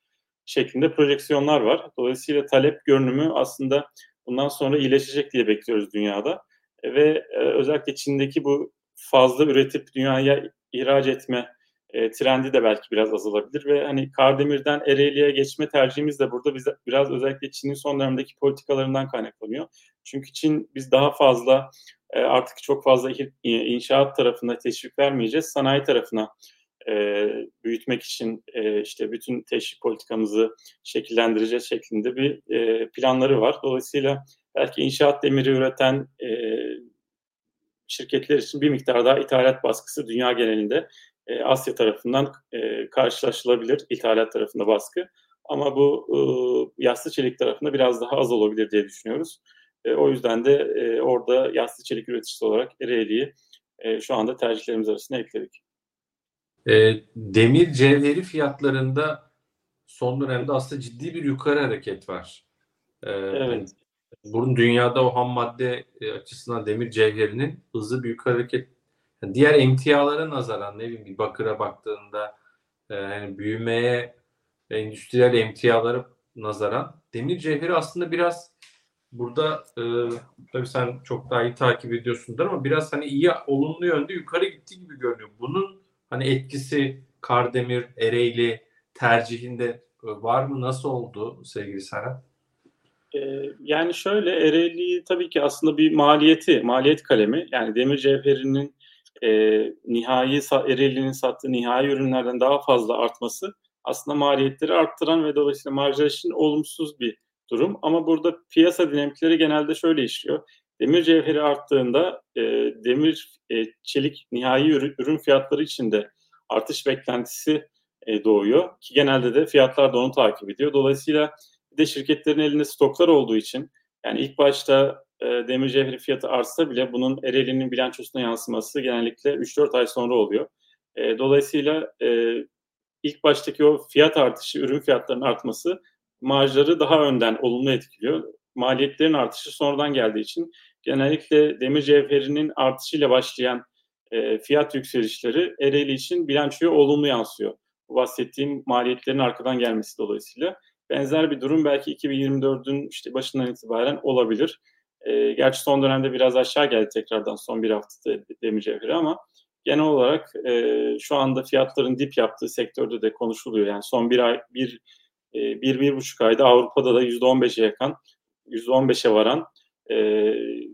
şeklinde projeksiyonlar var. Dolayısıyla talep görünümü aslında bundan sonra iyileşecek diye bekliyoruz dünyada. E, ve e, özellikle Çin'deki bu fazla üretip dünyaya ihraç etme e, trendi de belki biraz azalabilir ve hani Kardemir'den Ereğli'ye geçme tercihimiz de burada bize biraz özellikle Çin'in son dönemdeki politikalarından kaynaklanıyor. Çünkü Çin biz daha fazla e, artık çok fazla inşaat tarafına teşvik vermeyeceğiz. Sanayi tarafına e, büyütmek için e, işte bütün teşvik politikamızı şekillendireceğiz şeklinde bir e, planları var. Dolayısıyla belki inşaat demiri üreten e, şirketler için bir miktar daha ithalat baskısı dünya genelinde e, Asya tarafından e, karşılaşılabilir ithalat tarafında baskı. Ama bu e, yassı çelik tarafında biraz daha az olabilir diye düşünüyoruz. E, o yüzden de e, orada yassı çelik üreticisi olarak Ereğli'yi e, şu anda tercihlerimiz arasında ekledik. E, demir cevheri fiyatlarında son dönemde aslında ciddi bir yukarı hareket var. E, evet. Bunun dünyada o ham madde e, açısından demir cevherinin hızlı büyük hareket yani diğer emtialara nazaran ne bileyim bir bakıra baktığında e, yani büyümeye endüstriyel emtialara nazaran demir cevheri aslında biraz burada e, tabii sen çok daha iyi takip ediyorsundur ama biraz hani iyi olumlu yönde yukarı gitti gibi görünüyor. Bunun hani etkisi Kardemir, Ereğli tercihinde e, var mı? Nasıl oldu sevgili Serhat? Ee, yani şöyle Ereğli tabii ki aslında bir maliyeti, maliyet kalemi. Yani demir cevherinin e, nihai Ereğli'nin sattığı nihai ürünlerden daha fazla artması aslında maliyetleri arttıran ve dolayısıyla marjlar için olumsuz bir durum. Ama burada piyasa dinamikleri genelde şöyle işliyor. Demir cevheri arttığında e, demir e, çelik nihai ürün, ürün fiyatları içinde artış beklentisi e, doğuyor ki genelde de fiyatlar da onu takip ediyor. Dolayısıyla bir de şirketlerin elinde stoklar olduğu için yani ilk başta e, demir cevheri fiyatı artsa bile bunun Ereğli'nin bilançosuna yansıması genellikle 3-4 ay sonra oluyor. E, dolayısıyla e, ilk baştaki o fiyat artışı, ürün fiyatlarının artması marjları daha önden olumlu etkiliyor. Maliyetlerin artışı sonradan geldiği için genellikle demir cevherinin artışıyla başlayan e, fiyat yükselişleri Ereğli için bilançoya olumlu yansıyor. Bu bahsettiğim maliyetlerin arkadan gelmesi dolayısıyla. Benzer bir durum belki 2024'ün işte başından itibaren olabilir. E, gerçi son dönemde biraz aşağı geldi tekrardan son bir haftada demir cevheri ama genel olarak e, şu anda fiyatların dip yaptığı sektörde de konuşuluyor. Yani son bir ay, bir, e, bir, bir buçuk ayda Avrupa'da da yüzde on beşe yakın, yüzde on beşe varan e,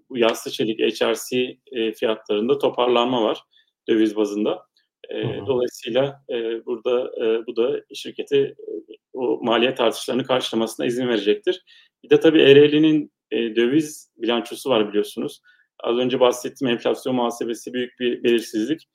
bu yassı çelik HRC e, fiyatlarında toparlanma var döviz bazında. E, dolayısıyla e, burada e, bu da şirketi e, o maliyet artışlarını karşılamasına izin verecektir. Bir de tabii Ereğli'nin e, döviz bilançosu var biliyorsunuz. Az önce bahsettiğim enflasyon muhasebesi büyük bir belirsizlik.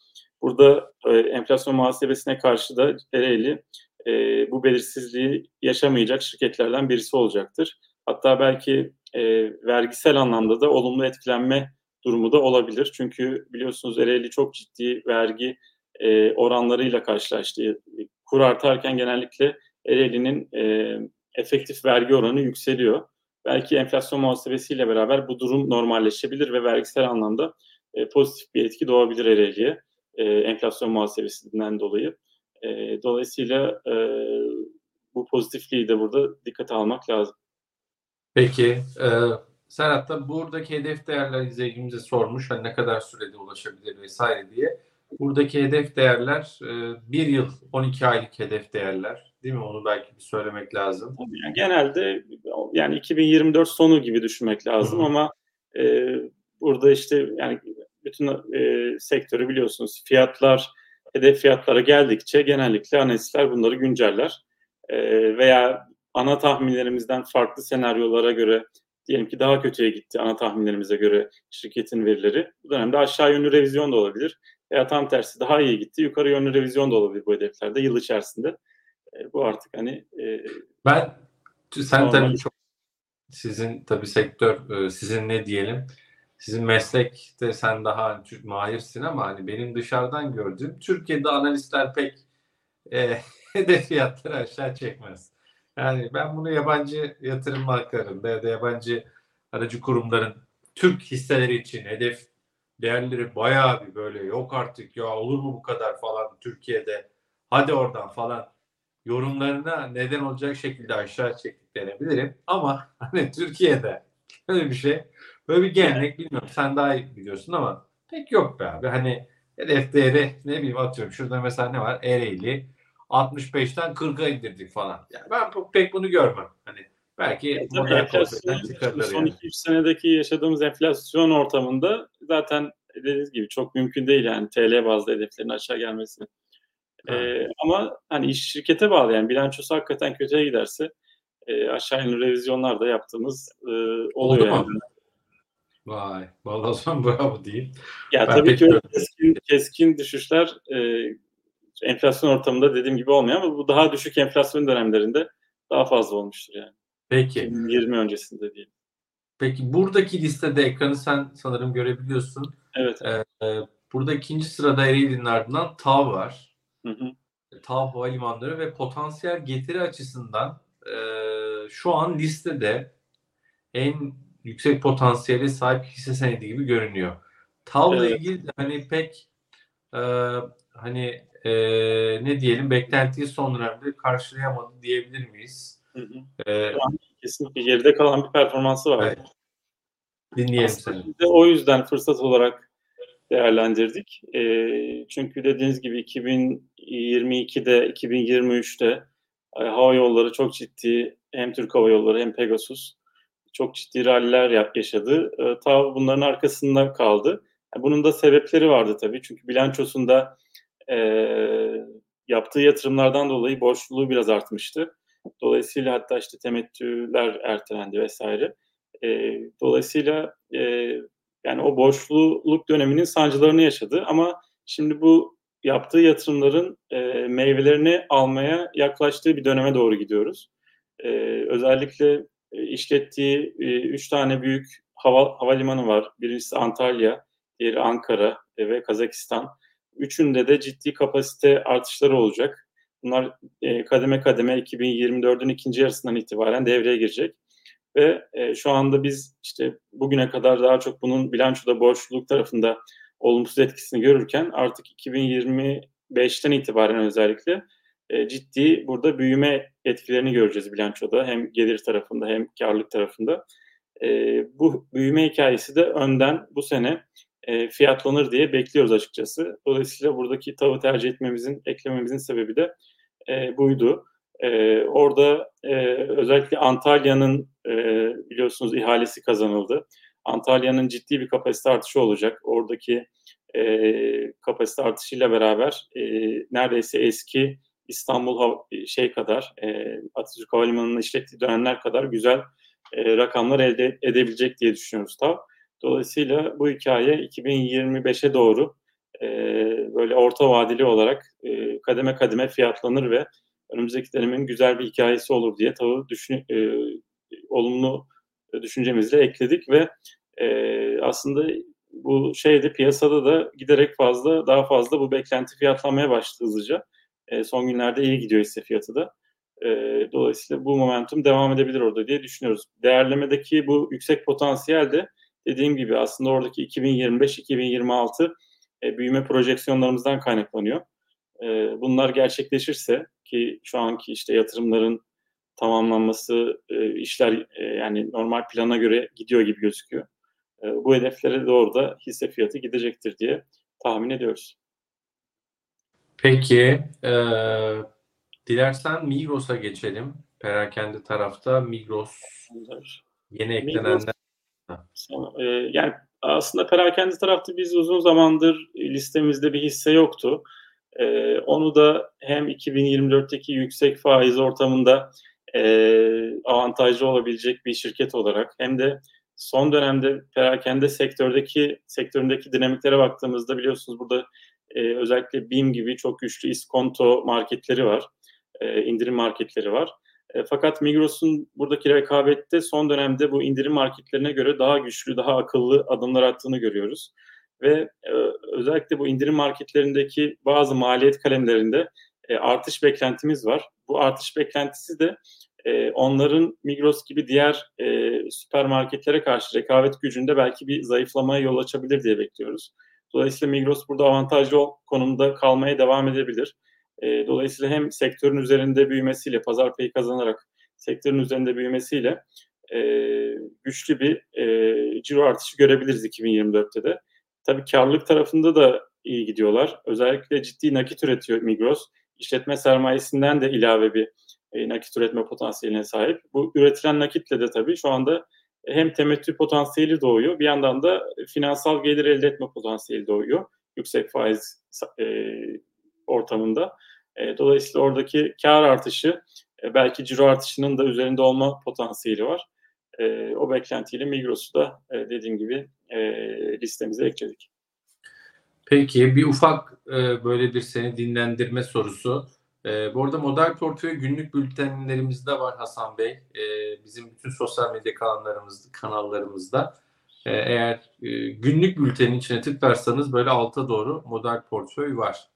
Burada e, enflasyon muhasebesine karşı da Ereğli e, bu belirsizliği yaşamayacak şirketlerden birisi olacaktır. Hatta belki e, vergisel anlamda da olumlu etkilenme durumu da olabilir. Çünkü biliyorsunuz Ereğli çok ciddi vergi e, oranlarıyla karşılaştı. Kur artarken genellikle Ereğli'nin e, efektif vergi oranı yükseliyor. Belki enflasyon muhasebesiyle beraber bu durum normalleşebilir ve vergisel anlamda e, pozitif bir etki doğabilir Ereğli'ye e, enflasyon muhasebesinden dolayı. E, dolayısıyla e, bu pozitifliği de burada dikkate almak lazım. Peki, e, Serhat da buradaki hedef değerler izleyicimize sormuş. Hani ne kadar sürede ulaşabilir vesaire diye. Buradaki hedef değerler e, bir yıl 12 aylık hedef değerler. Değil mi? Onu belki bir söylemek lazım. Tabii yani genelde yani 2024 sonu gibi düşünmek lazım Hı-hı. ama e, burada işte yani bütün e, sektörü biliyorsunuz fiyatlar hedef fiyatlara geldikçe genellikle analistler bunları günceller e, veya ana tahminlerimizden farklı senaryolara göre diyelim ki daha kötüye gitti ana tahminlerimize göre şirketin verileri. Bu dönemde aşağı yönlü revizyon da olabilir. Veya tam tersi daha iyi gitti. Yukarı yönlü revizyon da olabilir bu hedeflerde yıl içerisinde. E, bu artık hani e, ben sen normal. tabii çok sizin tabii sektör e, sizin ne diyelim sizin meslekte sen daha mahirsin ama hani benim dışarıdan gördüğüm Türkiye'de analistler pek e, hedef fiyatları aşağı çekmez. Yani ben bunu yabancı yatırım markalarında ya da yabancı aracı kurumların Türk hisseleri için hedef değerleri bayağı bir böyle yok artık ya olur mu bu kadar falan Türkiye'de hadi oradan falan yorumlarına neden olacak şekilde aşağı çektiklerini bilirim. Ama hani Türkiye'de böyle bir şey böyle bir gelenek bilmiyorum sen daha iyi biliyorsun ama pek yok be abi. Hani hedef değeri ne bileyim atıyorum şurada mesela ne var Ereğli 65'ten 40'a indirdik falan. Yani ben pek bunu görmem. Hani belki evet, son 2-3 yani. senedeki yaşadığımız enflasyon ortamında zaten dediğiniz gibi çok mümkün değil yani TL bazlı hedeflerin aşağı gelmesi. Ee, ama hani iş şirkete bağlı yani bilançosu hakikaten kötüye giderse e, aşağı yönlü revizyonlar da yaptığımız e, oluyor Oldu yani. Mu? Vay, vallahi son bravo diyeyim. Ya ben tabii ki keskin, keskin düşüşler e, enflasyon ortamında dediğim gibi olmuyor ama bu daha düşük enflasyon dönemlerinde daha fazla olmuştur yani. Peki. 2020 öncesinde değil. Peki buradaki listede ekranı sen sanırım görebiliyorsun. Evet. Ee, burada ikinci sırada Ereğli'nin ardından TAV var. Hı hı. TAV Havalimanları ve potansiyel getiri açısından e, şu an listede en yüksek potansiyeli sahip hisse senedi gibi görünüyor. TAV'la evet. ilgili hani pek e, hani e, ne diyelim beklentiyi son dönemde karşılayamadı diyebilir miyiz? Hı hı. Ee, kesinlikle geride kalan bir performansı var. Evet. Dinleyelim seni. O yüzden fırsat olarak değerlendirdik. E, çünkü dediğiniz gibi 2022'de, 2023'te e, hava yolları çok ciddi hem Türk Hava Yolları hem Pegasus çok ciddi ralliler yaşadı. E, ta bunların arkasında kaldı. Yani bunun da sebepleri vardı tabii. Çünkü bilançosunda e, yaptığı yatırımlardan dolayı borçluluğu biraz artmıştı. Dolayısıyla hatta işte temettüler ertelendi vesaire. E, dolayısıyla e, yani o borçluluk döneminin sancılarını yaşadı ama şimdi bu yaptığı yatırımların e, meyvelerini almaya yaklaştığı bir döneme doğru gidiyoruz. E, özellikle e, işlettiği e, üç tane büyük hava havalimanı var. Birincisi Antalya, diğeri Ankara e, ve Kazakistan. Üçünde de ciddi kapasite artışları olacak. Bunlar e, kademe kademe 2024'ün ikinci yarısından itibaren devreye girecek. Ve e, şu anda biz işte bugüne kadar daha çok bunun bilançoda borçluluk tarafında olumsuz etkisini görürken artık 2025'ten itibaren özellikle e, ciddi burada büyüme etkilerini göreceğiz bilançoda. Hem gelir tarafında hem karlılık tarafında. e, bu büyüme hikayesi de önden bu sene e, fiyatlanır diye bekliyoruz açıkçası. Dolayısıyla buradaki tavı tercih etmemizin, eklememizin sebebi de e, buydu. E, orada e, özellikle Antalya'nın e, biliyorsunuz ihalesi kazanıldı. Antalya'nın ciddi bir kapasite artışı olacak. Oradaki e, kapasite artışıyla beraber e, neredeyse eski İstanbul şey kadar e, Atatürk Havalimanı'nın işlettiği dönemler kadar güzel e, rakamlar elde edebilecek diye düşünüyoruz TAV. Dolayısıyla bu hikaye 2025'e doğru e, böyle orta vadeli olarak e, kademe kademe fiyatlanır ve önümüzdeki dönemin güzel bir hikayesi olur diye TAV'ı düşün, e, olumlu düşüncemizle ekledik ve e, aslında bu şeyde piyasada da giderek fazla daha fazla bu beklenti fiyatlanmaya başladı hızlıca. E, son günlerde iyi gidiyor hisse fiyatı da. E, dolayısıyla bu momentum devam edebilir orada diye düşünüyoruz. Değerlemedeki bu yüksek potansiyel de dediğim gibi aslında oradaki 2025-2026 e, büyüme projeksiyonlarımızdan kaynaklanıyor. E, bunlar gerçekleşirse ki şu anki işte yatırımların tamamlanması e, işler e, yani normal plana göre gidiyor gibi gözüküyor. E, bu hedeflere doğru da hisse fiyatı gidecektir diye tahmin ediyoruz. Peki, e, dilersen Migros'a geçelim. Perakende tarafta Migros yeni eklenenler. E, yani aslında perakende tarafta biz uzun zamandır listemizde bir hisse yoktu. Onu da hem 2024'teki yüksek faiz ortamında e, avantajlı olabilecek bir şirket olarak hem de son dönemde perakende sektördeki sektöründeki dinamiklere baktığımızda biliyorsunuz burada e, özellikle BİM gibi çok güçlü iskonto marketleri var, e, indirim marketleri var. E, fakat Migros'un buradaki rekabette son dönemde bu indirim marketlerine göre daha güçlü, daha akıllı adımlar attığını görüyoruz. Ve e, özellikle bu indirim marketlerindeki bazı maliyet kalemlerinde e, artış beklentimiz var. Bu artış beklentisi de e, onların Migros gibi diğer e, süpermarketlere karşı rekabet gücünde belki bir zayıflamaya yol açabilir diye bekliyoruz. Dolayısıyla Migros burada avantajlı konumda kalmaya devam edebilir. E, dolayısıyla hem sektörün üzerinde büyümesiyle, pazar payı kazanarak sektörün üzerinde büyümesiyle e, güçlü bir e, ciro artışı görebiliriz 2024'te de. Tabii karlılık tarafında da iyi gidiyorlar. Özellikle ciddi nakit üretiyor Migros. İşletme sermayesinden de ilave bir e, nakit üretme potansiyeline sahip. Bu üretilen nakitle de tabii şu anda hem temettü potansiyeli doğuyor bir yandan da finansal gelir elde etme potansiyeli doğuyor yüksek faiz e, ortamında. E, dolayısıyla oradaki kar artışı e, belki ciro artışının da üzerinde olma potansiyeli var. E, o beklentiyle Migros'u da e, dediğim gibi e, listemize ekledik. Peki bir ufak e, böyle bir seni dinlendirme sorusu. E, bu arada model portföy günlük bültenlerimizde var Hasan Bey. E, bizim bütün sosyal medya kanallarımızda, kanallarımızda. E, eğer e, günlük bültenin içine tıklarsanız böyle alta doğru model portföy var.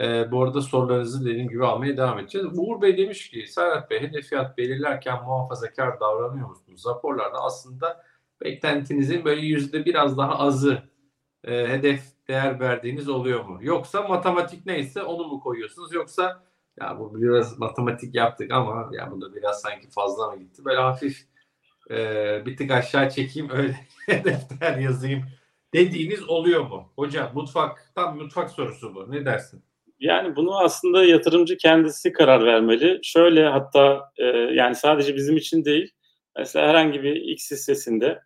E, bu arada sorularınızı dediğim gibi almaya devam edeceğiz. Uğur Bey demiş ki Serhat Bey hedef fiyat belirlerken muhafazakar davranıyor musunuz? Raporlarda aslında beklentinizin böyle yüzde biraz daha azı e, hedef değer verdiğiniz oluyor mu? Yoksa matematik neyse onu mu koyuyorsunuz? Yoksa ya bu biraz matematik yaptık ama ya bu da biraz sanki fazla mı gitti? Böyle hafif e, bir tık aşağı çekeyim öyle defter yazayım dediğiniz oluyor mu? Hocam mutfak tam mutfak sorusu bu. Ne dersin? Yani bunu aslında yatırımcı kendisi karar vermeli. Şöyle hatta e, yani sadece bizim için değil mesela herhangi bir X hissesinde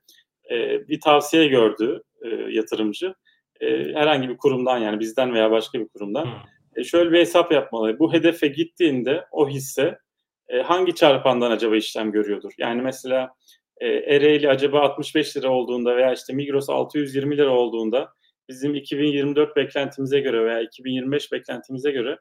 e, bir tavsiye gördü e, yatırımcı. E, herhangi bir kurumdan yani bizden veya başka bir kurumdan. Hmm e, şöyle bir hesap yapmalı. Bu hedefe gittiğinde o hisse e, hangi çarpandan acaba işlem görüyordur? Yani mesela e, Ereğli acaba 65 lira olduğunda veya işte Migros 620 lira olduğunda bizim 2024 beklentimize göre veya 2025 beklentimize göre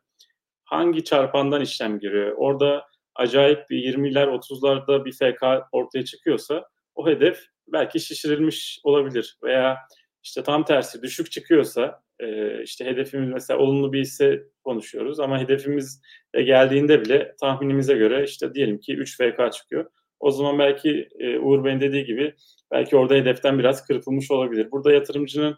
hangi çarpandan işlem görüyor? Orada acayip bir 20'ler 30'larda bir FK ortaya çıkıyorsa o hedef belki şişirilmiş olabilir veya işte tam tersi düşük çıkıyorsa e, işte hedefimiz mesela olumlu bir hisse konuşuyoruz ama hedefimiz de geldiğinde bile tahminimize göre işte diyelim ki 3 FK çıkıyor. O zaman belki e, Uğur Bey'in dediği gibi belki orada hedeften biraz kırpılmış olabilir. Burada yatırımcının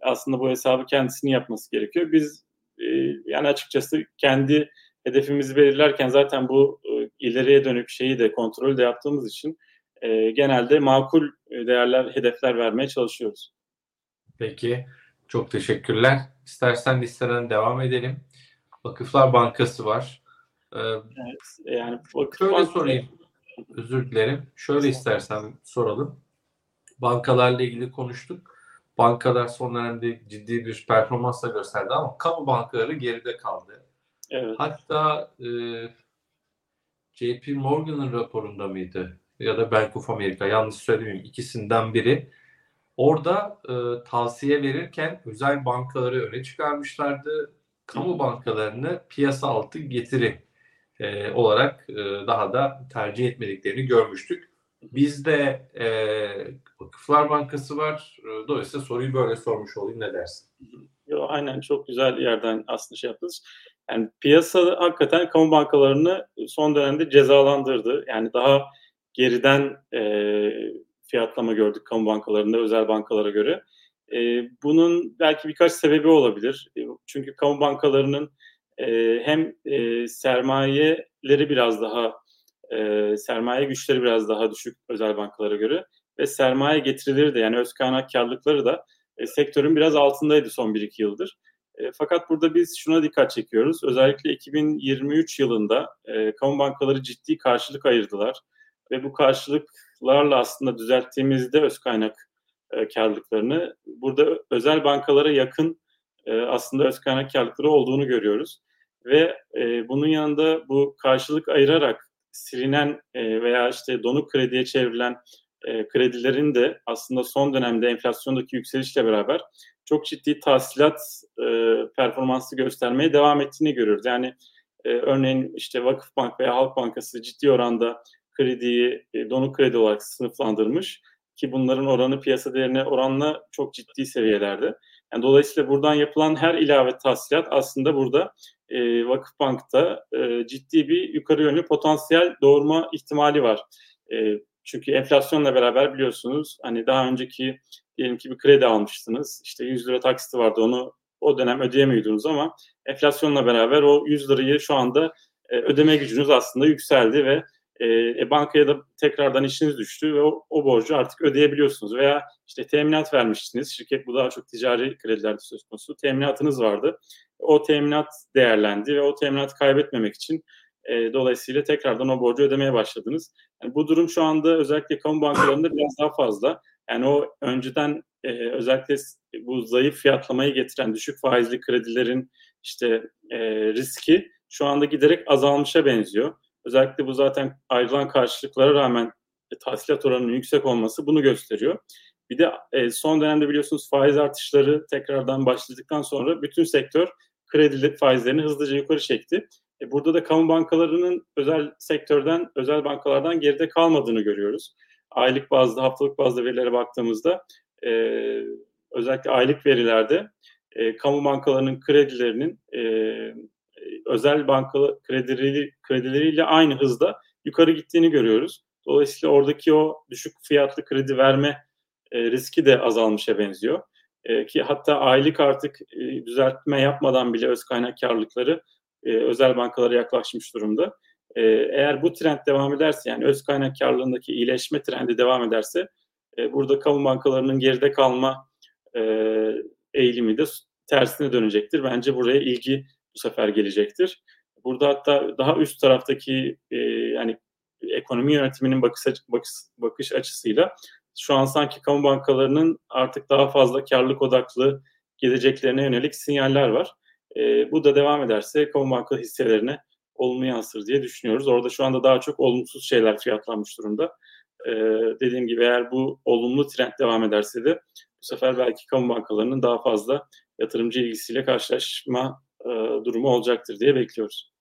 aslında bu hesabı kendisini yapması gerekiyor. Biz e, yani açıkçası kendi hedefimizi belirlerken zaten bu e, ileriye dönük şeyi de kontrolü de yaptığımız için e, genelde makul değerler, hedefler vermeye çalışıyoruz. Peki, çok teşekkürler. İstersen listeden devam edelim. Vakıflar Bankası var. Ee, evet, yani vakıf şöyle bankası... sorayım. Özür dilerim. Şöyle istersen soralım. Bankalarla ilgili konuştuk. Bankalar son dönemde ciddi bir performansla gösterdi ama kamu bankaları geride kaldı. Evet. Hatta e, JP Morgan'ın raporunda mıydı? Ya da Bank of America yanlış söylemiyorum. ikisinden biri. Orada e, tavsiye verirken özel bankaları öne çıkarmışlardı. Kamu bankalarını piyasa altı getiri e, olarak e, daha da tercih etmediklerini görmüştük. Bizde e, Vakıflar Bankası var. E, dolayısıyla soruyu böyle sormuş olayım. Ne dersin? Yo, aynen çok güzel yerden aslında şey yaptınız. Yani piyasa hakikaten kamu bankalarını son dönemde cezalandırdı. Yani daha geriden e, fiyatlama gördük kamu bankalarında özel bankalara göre. E, bunun belki birkaç sebebi olabilir. E, çünkü kamu bankalarının e, hem e, sermayeleri biraz daha e, sermaye güçleri biraz daha düşük özel bankalara göre ve sermaye getirileri de yani öz kaynak karlılıkları da e, sektörün biraz altındaydı son 1-2 yıldır. E, fakat burada biz şuna dikkat çekiyoruz. Özellikle 2023 yılında e, kamu bankaları ciddi karşılık ayırdılar ve bu karşılıklarla aslında düzelttiğimizde öz kaynak e, karlılıklarını burada özel bankalara yakın e, aslında öz kaynak karlılıkları olduğunu görüyoruz. Ve e, bunun yanında bu karşılık ayırarak silinen e, veya işte donuk krediye çevrilen e, kredilerin de aslında son dönemde enflasyondaki yükselişle beraber çok ciddi tahsilat e, performansı göstermeye devam ettiğini görüyoruz. Yani e, örneğin işte Vakıfbank veya Halk Bankası ciddi oranda krediyi e, donuk kredi olarak sınıflandırmış ki bunların oranı piyasa değerine oranla çok ciddi seviyelerde. Yani dolayısıyla buradan yapılan her ilave tahsilat aslında burada e, Vakıfbank'ta e, ciddi bir yukarı yönlü potansiyel doğurma ihtimali var. E, çünkü enflasyonla beraber biliyorsunuz hani daha önceki diyelim ki bir kredi almıştınız. İşte 100 lira taksiti vardı onu o dönem ödeyemiyordunuz ama enflasyonla beraber o 100 lirayı şu anda e, ödeme gücünüz aslında yükseldi ve e, e, bankaya da tekrardan işiniz düştü ve o, o borcu artık ödeyebiliyorsunuz. Veya işte teminat vermiştiniz. Şirket bu daha çok ticari kredilerde söz konusu. Teminatınız vardı. O teminat değerlendi ve o teminatı kaybetmemek için e, dolayısıyla tekrardan o borcu ödemeye başladınız. Yani bu durum şu anda özellikle kamu bankalarında biraz daha fazla. Yani o önceden e, özellikle bu zayıf fiyatlamayı getiren düşük faizli kredilerin işte e, riski şu anda giderek azalmışa benziyor. Özellikle bu zaten ayrılan karşılıklara rağmen e, tahsilat oranının yüksek olması bunu gösteriyor. Bir de e, son dönemde biliyorsunuz faiz artışları tekrardan başladıktan sonra bütün sektör kredi faizlerini hızlıca yukarı çekti. E, burada da kamu bankalarının özel sektörden, özel bankalardan geride kalmadığını görüyoruz. Aylık bazda, haftalık bazda verilere baktığımızda e, özellikle aylık verilerde e, kamu bankalarının kredilerinin e, özel bankalı kredileri, kredileriyle aynı hızda yukarı gittiğini görüyoruz. Dolayısıyla oradaki o düşük fiyatlı kredi verme e, riski de azalmışa benziyor. E, ki hatta aylık artık e, düzeltme yapmadan bile öz kaynak karlılıkları e, özel bankalara yaklaşmış durumda. E, eğer bu trend devam ederse yani öz kaynak karlılığındaki iyileşme trendi devam ederse e, burada kamu bankalarının geride kalma e, eğilimi de tersine dönecektir. Bence buraya ilgi bu sefer gelecektir. Burada hatta daha üst taraftaki e, yani ekonomi yönetiminin bakış, bakış, bakış açısıyla şu an sanki kamu bankalarının artık daha fazla karlılık odaklı geleceklerine yönelik sinyaller var. E, bu da devam ederse kamu banka hisselerine olumlu yansır diye düşünüyoruz. Orada şu anda daha çok olumsuz şeyler fiyatlanmış durumda. E, dediğim gibi eğer bu olumlu trend devam ederse de bu sefer belki kamu bankalarının daha fazla yatırımcı ilgisiyle karşılaşma e, durumu olacaktır diye bekliyoruz.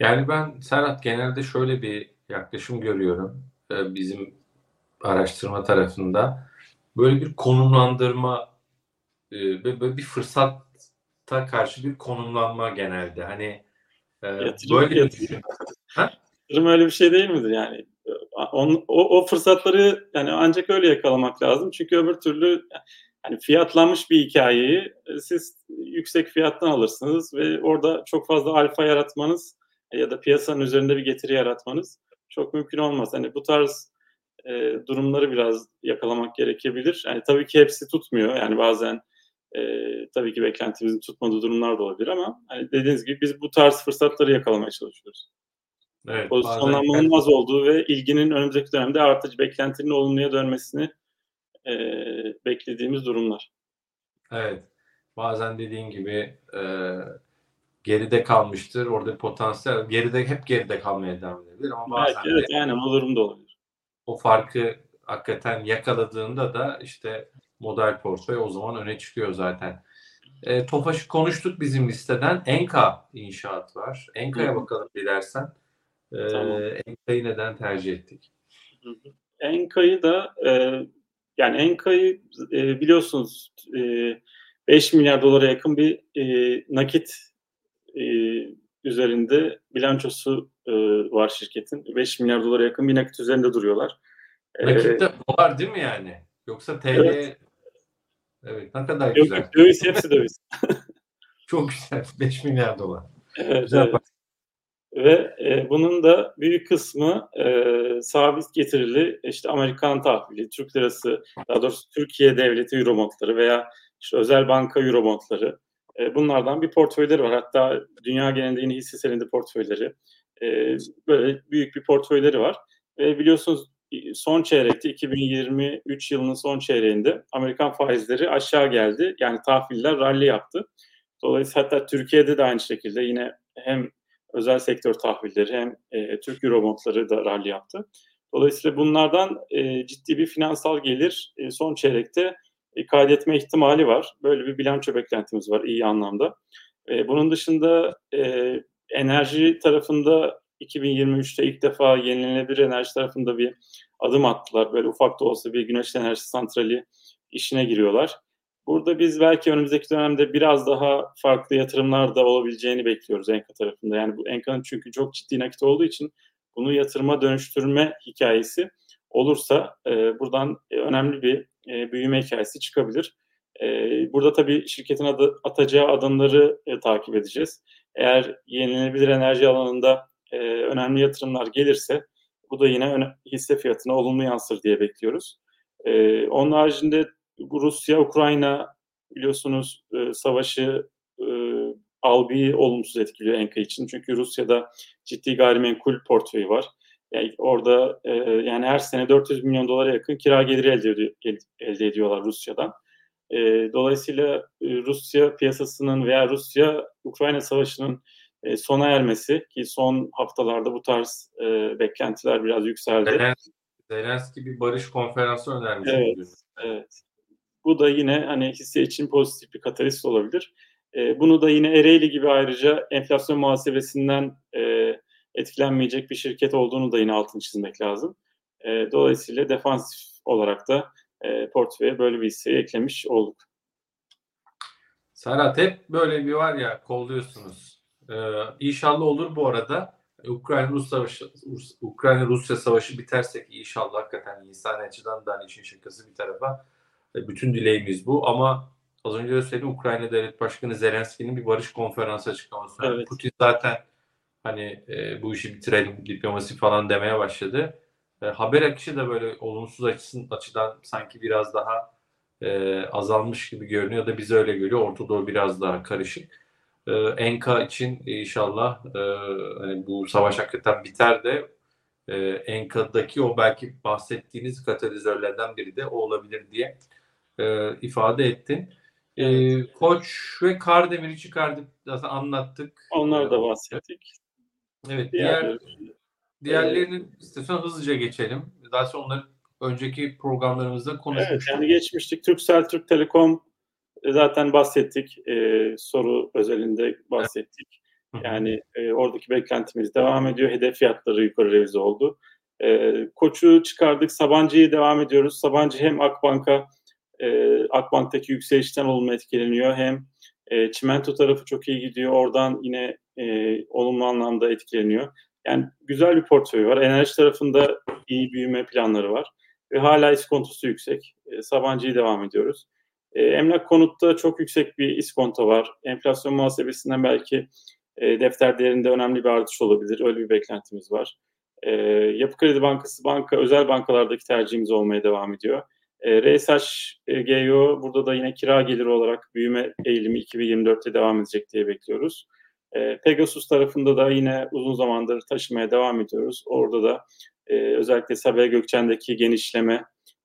Yani ben Serhat genelde şöyle bir yaklaşım görüyorum e, bizim araştırma tarafında. Böyle bir konumlandırma e, ve böyle bir fırsatta karşı bir konumlanma genelde. Hani yatırım, böyle yatırım. Yatırım öyle bir şey değil midir yani? On, o, o fırsatları yani ancak öyle yakalamak lazım. Çünkü öbür türlü yani fiyatlanmış bir hikayeyi e, siz yüksek fiyattan alırsınız ve orada çok fazla alfa yaratmanız ya da piyasanın üzerinde bir getiri yaratmanız çok mümkün olmaz. Hani bu tarz e, durumları biraz yakalamak gerekebilir. Yani tabii ki hepsi tutmuyor. Yani bazen e, tabii ki beklentimizin tutmadığı durumlar da olabilir ama hani dediğiniz gibi biz bu tarz fırsatları yakalamaya çalışıyoruz. Evet, Pozisyonlanmanın bazen... az olduğu ve ilginin önümüzdeki dönemde artıcı beklentinin olumluya dönmesini e, beklediğimiz durumlar. Evet. Bazen dediğin gibi e, geride kalmıştır. Orada potansiyel geride hep geride kalmaya devam edebilir ama bazen Belki, evet, de, aynen o durumda olabilir. O farkı hakikaten yakaladığında da işte model portföy o zaman öne çıkıyor zaten. E, Tofaş'ı konuştuk bizim listeden. Enka inşaat var. Enka'ya bakalım dilersen. E, tamam. Enka'yı neden tercih ettik? Enka'yı da e, yani Enka'yı e, biliyorsunuz e, 5 milyar dolara yakın bir e, nakit e, üzerinde bilançosu e, var şirketin. 5 milyar dolara yakın bir nakit üzerinde duruyorlar. Nakit de dolar değil mi yani? Yoksa TL evet. evet ne kadar Yok, güzel. Döviz hepsi döviz. Çok güzel. 5 milyar dolar. Evet, güzel evet. Ve e, bunun da büyük kısmı e, sabit getirili işte Amerikan tahvili, Türk lirası, daha doğrusu Türkiye devleti eurobondları veya işte özel banka eurobondları. E, bunlardan bir portföyleri var. Hatta dünya genelinde yine hisse senedi portföyleri. E, böyle büyük bir portföyleri var. Ve biliyorsunuz son çeyrekte 2023 yılının son çeyreğinde Amerikan faizleri aşağı geldi. Yani tahviller rally yaptı. Dolayısıyla hatta Türkiye'de de aynı şekilde yine hem özel sektör tahvilleri hem e, Türk Eurobondları da rally yaptı. Dolayısıyla bunlardan e, ciddi bir finansal gelir e, son çeyrekte e, kaydetme ihtimali var. Böyle bir bilanço beklentimiz var iyi anlamda. E, bunun dışında e, enerji tarafında 2023'te ilk defa yenilenebilir enerji tarafında bir adım attılar. Böyle ufak da olsa bir güneş enerji santrali işine giriyorlar. Burada biz belki önümüzdeki dönemde biraz daha farklı yatırımlar da olabileceğini bekliyoruz Enka tarafında. Yani bu Enka'nın çünkü çok ciddi nakit olduğu için bunu yatırıma dönüştürme hikayesi olursa e, buradan önemli bir e, büyüme hikayesi çıkabilir. E, burada tabii şirketin adı, atacağı adımları e, takip edeceğiz. Eğer yenilenebilir enerji alanında e, önemli yatırımlar gelirse bu da yine hisse fiyatına olumlu yansır diye bekliyoruz. E, onun haricinde Rusya-Ukrayna biliyorsunuz e, savaşı e, algıyı olumsuz etkiliyor Enka için. Çünkü Rusya'da ciddi gayrimenkul portföyü var. Yani orada e, yani her sene 400 milyon dolara yakın kira geliri elde, elde ediyorlar Rusya'dan. E, dolayısıyla e, Rusya piyasasının veya Rusya-Ukrayna savaşının e, sona ermesi ki son haftalarda bu tarz e, beklentiler biraz yükseldi. Zelenski bir barış konferansı önermiş. Evet, evet. Bu da yine hani hisse için pozitif bir katalist olabilir. E, bunu da yine Ereğli gibi ayrıca enflasyon muhasebesinden e, etkilenmeyecek bir şirket olduğunu da yine altını çizmek lazım. E, dolayısıyla defansif olarak da e, portföye böyle bir hisseyi eklemiş olduk. Serhat hep böyle bir var ya kolluyorsunuz. Ee, inşallah olur bu arada. Ukrayna Rus savaşı Ukrayna Rusya savaşı biterse ki inşallah hakikaten insan açıdan da hani işin şakası bir tarafa bütün dileğimiz bu ama az önce de söyledim Ukrayna Devlet Başkanı Zelenski'nin bir barış konferansı açıklaması. Evet. Putin zaten hani e, bu işi bitirelim diplomasi falan demeye başladı. E, haber akışı da böyle olumsuz açısın, açıdan sanki biraz daha e, azalmış gibi görünüyor da bize öyle görüyor. Orta Doğu biraz daha karışık. E, Enka için inşallah e, hani bu savaş hakikaten biter de e, Enka'daki o belki bahsettiğiniz katalizörlerden biri de o olabilir diye e, ifade ettin. E, Koç ve Kardemir'i çıkardık zaten anlattık. Onlar da bahsettik. Evet, diğer diğerlerinin e, istiyorsan hızlıca geçelim. Daha sonra onları önceki programlarımızda konuşmuştuk. Evet, yani geçmiştik. Turkcell, Türk Telekom e, zaten bahsettik. E, soru özelinde bahsettik. Evet. Yani e, oradaki beklentimiz devam ediyor. Hedef fiyatları yukarı revize oldu. E, Koç'u çıkardık. Sabancı'yı devam ediyoruz. Sabancı hem Akbank'a e, Akbank'taki yükselişten olumlu etkileniyor. Hem e, çimento tarafı çok iyi gidiyor. Oradan yine e, olumlu anlamda etkileniyor. Yani güzel bir portföy var. Enerji tarafında iyi büyüme planları var. Ve hala iskontosu yüksek. E, Sabancı'yı devam ediyoruz. E, emlak konutta çok yüksek bir iskonto var. Enflasyon muhasebesinden belki e, defter değerinde önemli bir artış olabilir. Öyle bir beklentimiz var. E, Yapı Kredi Bankası banka özel bankalardaki tercihimiz olmaya devam ediyor. E, RSHGO burada da yine kira geliri olarak büyüme eğilimi 2024'te devam edecek diye bekliyoruz. E, Pegasus tarafında da yine uzun zamandır taşımaya devam ediyoruz. Orada da e, özellikle Sabiha Gökçen'deki genişleme,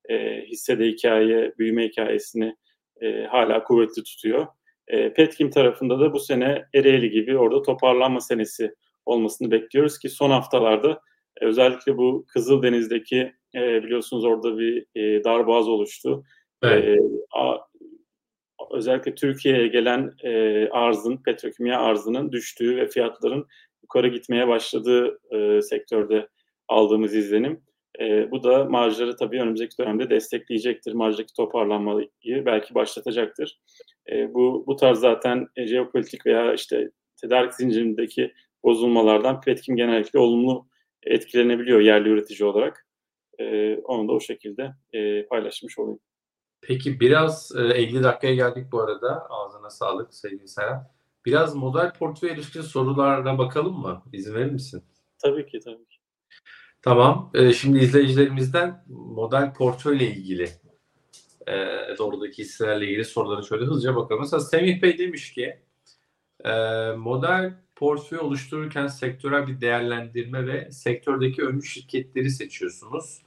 e, hissede hikaye, büyüme hikayesini e, hala kuvvetli tutuyor. E, Petkim tarafında da bu sene Ereğli gibi orada toparlanma senesi olmasını bekliyoruz ki son haftalarda e, özellikle bu Kızıldeniz'deki e, biliyorsunuz orada bir e, darboğaz oluştu. Evet. E, a, özellikle Türkiye'ye gelen e, arzın, petrokimya arzının düştüğü ve fiyatların yukarı gitmeye başladığı e, sektörde aldığımız izlenim. E, bu da marjları tabii önümüzdeki dönemde destekleyecektir. Marjdaki toparlanmayı belki başlatacaktır. E, bu bu tarz zaten e, jeopolitik veya işte tedarik zincirindeki bozulmalardan Petkim genellikle olumlu etkilenebiliyor yerli üretici olarak. E, onu da o şekilde e, paylaşmış olayım. Peki biraz e, 50 dakikaya geldik bu arada. Ağzına sağlık sevgili Serhat. Biraz model portföy ilişkin sorularına bakalım mı? İzin verir misin? Tabii ki tabii ki. Tamam. E, şimdi izleyicilerimizden model portföy ile ilgili e, doğrudaki hisselerle ilgili soruları şöyle hızlıca bakalım. Mesela Semih Bey demiş ki e, model portföy oluştururken sektörel bir değerlendirme ve sektördeki öncü şirketleri seçiyorsunuz.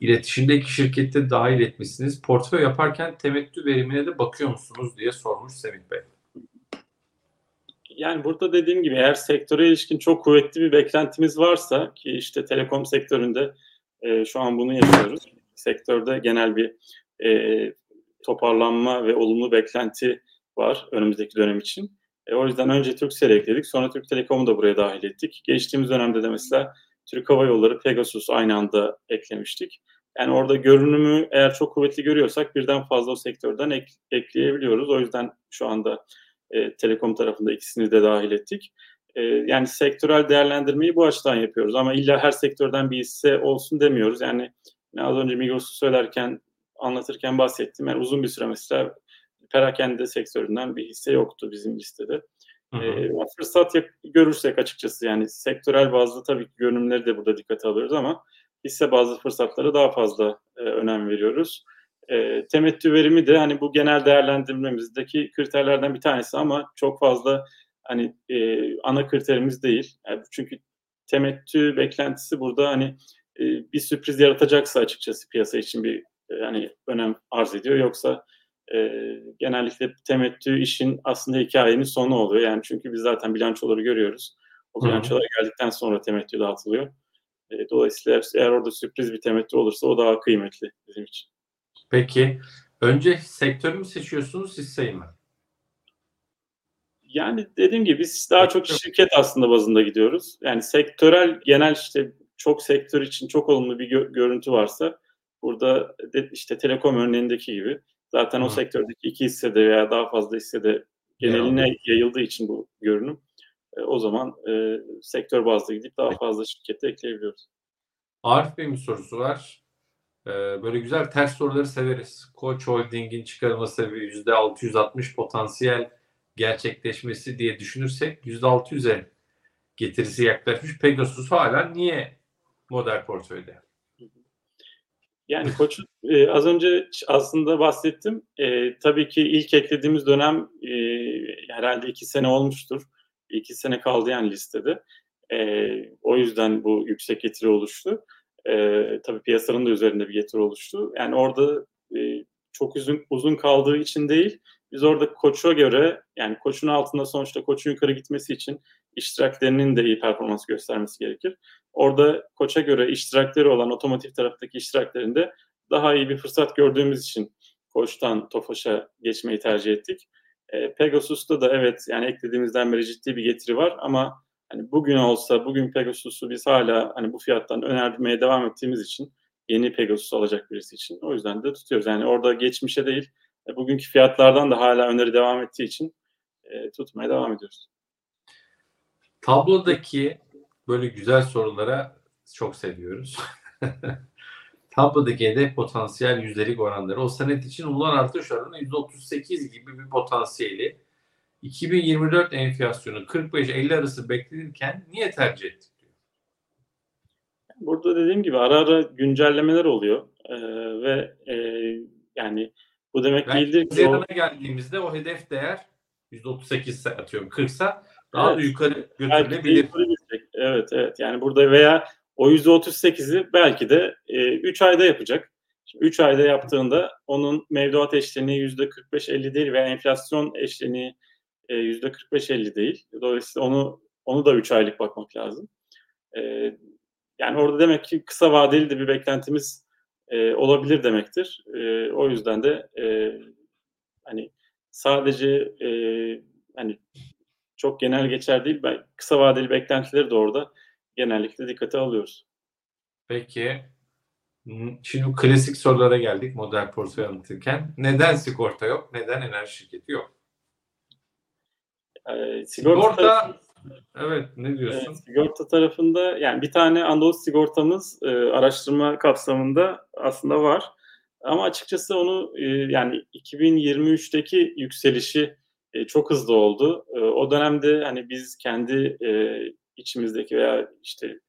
İletişimdeki şirkette dahil etmişsiniz. Portföy yaparken temettü verimine de bakıyor musunuz diye sormuş Semih Bey. Yani burada dediğim gibi eğer sektöre ilişkin çok kuvvetli bir beklentimiz varsa ki işte telekom sektöründe e, şu an bunu yapıyoruz. Sektörde genel bir e, toparlanma ve olumlu beklenti var önümüzdeki dönem için. E, o yüzden önce Turkcell'i ekledik. Sonra Türk Telekom'u da buraya dahil ettik. Geçtiğimiz dönemde de mesela Türk Hava Yolları, Pegasus aynı anda eklemiştik. Yani orada görünümü eğer çok kuvvetli görüyorsak birden fazla o sektörden ek, ekleyebiliyoruz. O yüzden şu anda e, Telekom tarafında ikisini de dahil ettik. E, yani sektörel değerlendirmeyi bu açıdan yapıyoruz. Ama illa her sektörden bir hisse olsun demiyoruz. Yani az önce Migros'u söylerken, anlatırken bahsettim. Yani uzun bir süre mesela perakende sektöründen bir hisse yoktu bizim listede. Hı hı. E, fırsat görürsek açıkçası yani sektörel bazlı tabii ki görünümleri de burada dikkate alıyoruz ama hisse bazlı fırsatlara daha fazla e, önem veriyoruz. E, temettü verimi de hani bu genel değerlendirmemizdeki kriterlerden bir tanesi ama çok fazla hani e, ana kriterimiz değil. Yani çünkü temettü beklentisi burada hani e, bir sürpriz yaratacaksa açıkçası piyasa için bir e, hani önem arz ediyor. Yoksa e, genellikle temettü işin aslında hikayenin sonu oluyor. Yani çünkü biz zaten bilançoları görüyoruz. O bilançolar geldikten sonra temettü dağıtılıyor. E, dolayısıyla eğer orada sürpriz bir temettü olursa o daha kıymetli bizim için. Peki önce sektörü mü seçiyorsunuz hisseyi mi? Yani dediğim gibi biz daha çok şirket aslında bazında gidiyoruz. Yani sektörel genel işte çok sektör için çok olumlu bir gö- görüntü varsa burada de, işte telekom örneğindeki gibi Zaten Hı. o sektördeki iki hissede veya daha fazla hissede geneline ya. yayıldığı için bu görünüm e, o zaman e, sektör bazlı gidip daha fazla şirkete ekleyebiliyoruz. Arif Bey'in bir sorusu var. Ee, böyle güzel ters soruları severiz. Koç Holding'in çıkarılma sebebi %660 potansiyel gerçekleşmesi diye düşünürsek %600'e getirisi yaklaşmış. Pegasus hala niye model portföyde? Yani koç e, az önce aslında bahsettim. E, tabii ki ilk eklediğimiz dönem e, herhalde iki sene olmuştur. İki sene kaldı yani listede. E, o yüzden bu yüksek getiri oluştu. E, tabii piyasanın da üzerinde bir getiri oluştu. Yani orada e, çok uzun, uzun kaldığı için değil, biz orada koça göre yani koçun altında sonuçta koçun yukarı gitmesi için iştiraklerinin de iyi performans göstermesi gerekir. Orada koça göre iştirakleri olan otomotiv taraftaki iştiraklerinde daha iyi bir fırsat gördüğümüz için koçtan Tofaş'a geçmeyi tercih ettik. E, Pegasus'ta da evet yani eklediğimizden beri ciddi bir getiri var ama hani bugün olsa bugün Pegasus'u biz hala hani bu fiyattan önermeye devam ettiğimiz için yeni Pegasus alacak birisi için o yüzden de tutuyoruz. Yani orada geçmişe değil e, bugünkü fiyatlardan da hala öneri devam ettiği için e, tutmaya devam ediyoruz. Tablodaki böyle güzel sorulara çok seviyoruz. Tablodaki hedef potansiyel yüzdelik oranları o senet için ulan artış oranı %38 gibi bir potansiyeli 2024 enflasyonu 45-50 arası beklenirken niye tercih ettik? Burada dediğim gibi ara ara güncellemeler oluyor ee, ve e, yani bu demek Yani değildir ki o, geldiğimizde o hedef değer %38 ise atıyorum 40 sa daha Evet. da yukarı belki de götürülebilir. yukarı gidecek. Evet evet yani burada veya o %38'i belki de 3 ayda yapacak. 3 ayda yaptığında onun mevduat eşleniği %45-50 değil veya enflasyon eşleniği e, %45-50 değil. Dolayısıyla onu onu da 3 aylık bakmak lazım. E, yani orada demek ki kısa vadeli de bir beklentimiz e, olabilir demektir. E, o yüzden de e, hani sadece e, hani çok genel geçer değil, ben, kısa vadeli beklentileri de orada genellikle dikkate alıyoruz. Peki. Şimdi klasik sorulara geldik model portföy anlatırken. Neden sigorta yok? Neden enerji şirketi yok? E, sigorta, Sigorta, evet ne diyorsun? Evet, sigorta tarafında yani bir tane Anadolu sigortamız e, araştırma kapsamında aslında var. Ama açıkçası onu e, yani 2023'teki yükselişi e, çok hızlı oldu. E, o dönemde hani biz kendi e, içimizdeki veya işte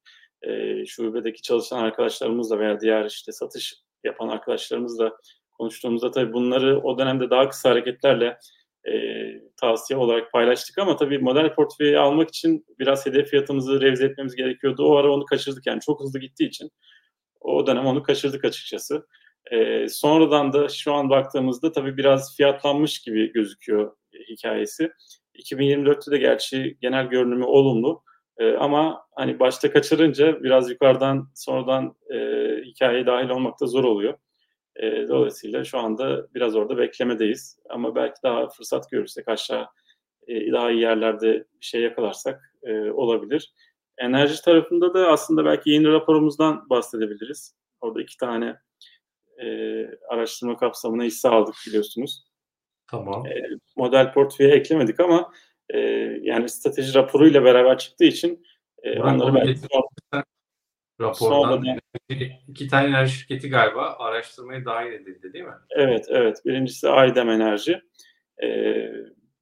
e, şubedeki çalışan arkadaşlarımızla veya diğer işte satış yapan arkadaşlarımızla konuştuğumuzda tabii bunları o dönemde daha kısa hareketlerle e, tavsiye olarak paylaştık ama tabii model portföyü almak için biraz hedef fiyatımızı revize etmemiz gerekiyordu. O ara onu kaçırdık yani çok hızlı gittiği için o dönem onu kaçırdık açıkçası. E, sonradan da şu an baktığımızda tabii biraz fiyatlanmış gibi gözüküyor hikayesi. 2024'te de gerçi genel görünümü olumlu. E, ama hani başta kaçırınca biraz yukarıdan sonradan e, hikayeye dahil olmak da zor oluyor. E, dolayısıyla şu anda biraz orada beklemedeyiz. Ama belki daha fırsat görürsek aşağı e, daha iyi yerlerde bir şey yakalarsak e, olabilir. Enerji tarafında da aslında belki yeni raporumuzdan bahsedebiliriz. Orada iki tane e, araştırma kapsamına hisse aldık biliyorsunuz. Tamam. E, model portföye eklemedik ama e, yani strateji raporuyla beraber çıktığı için e, Burak, onları belki rapordan enerji- iki tane enerji şirketi galiba araştırmaya dahil edildi değil mi? Evet, evet. Birincisi Aydem Enerji. Ee,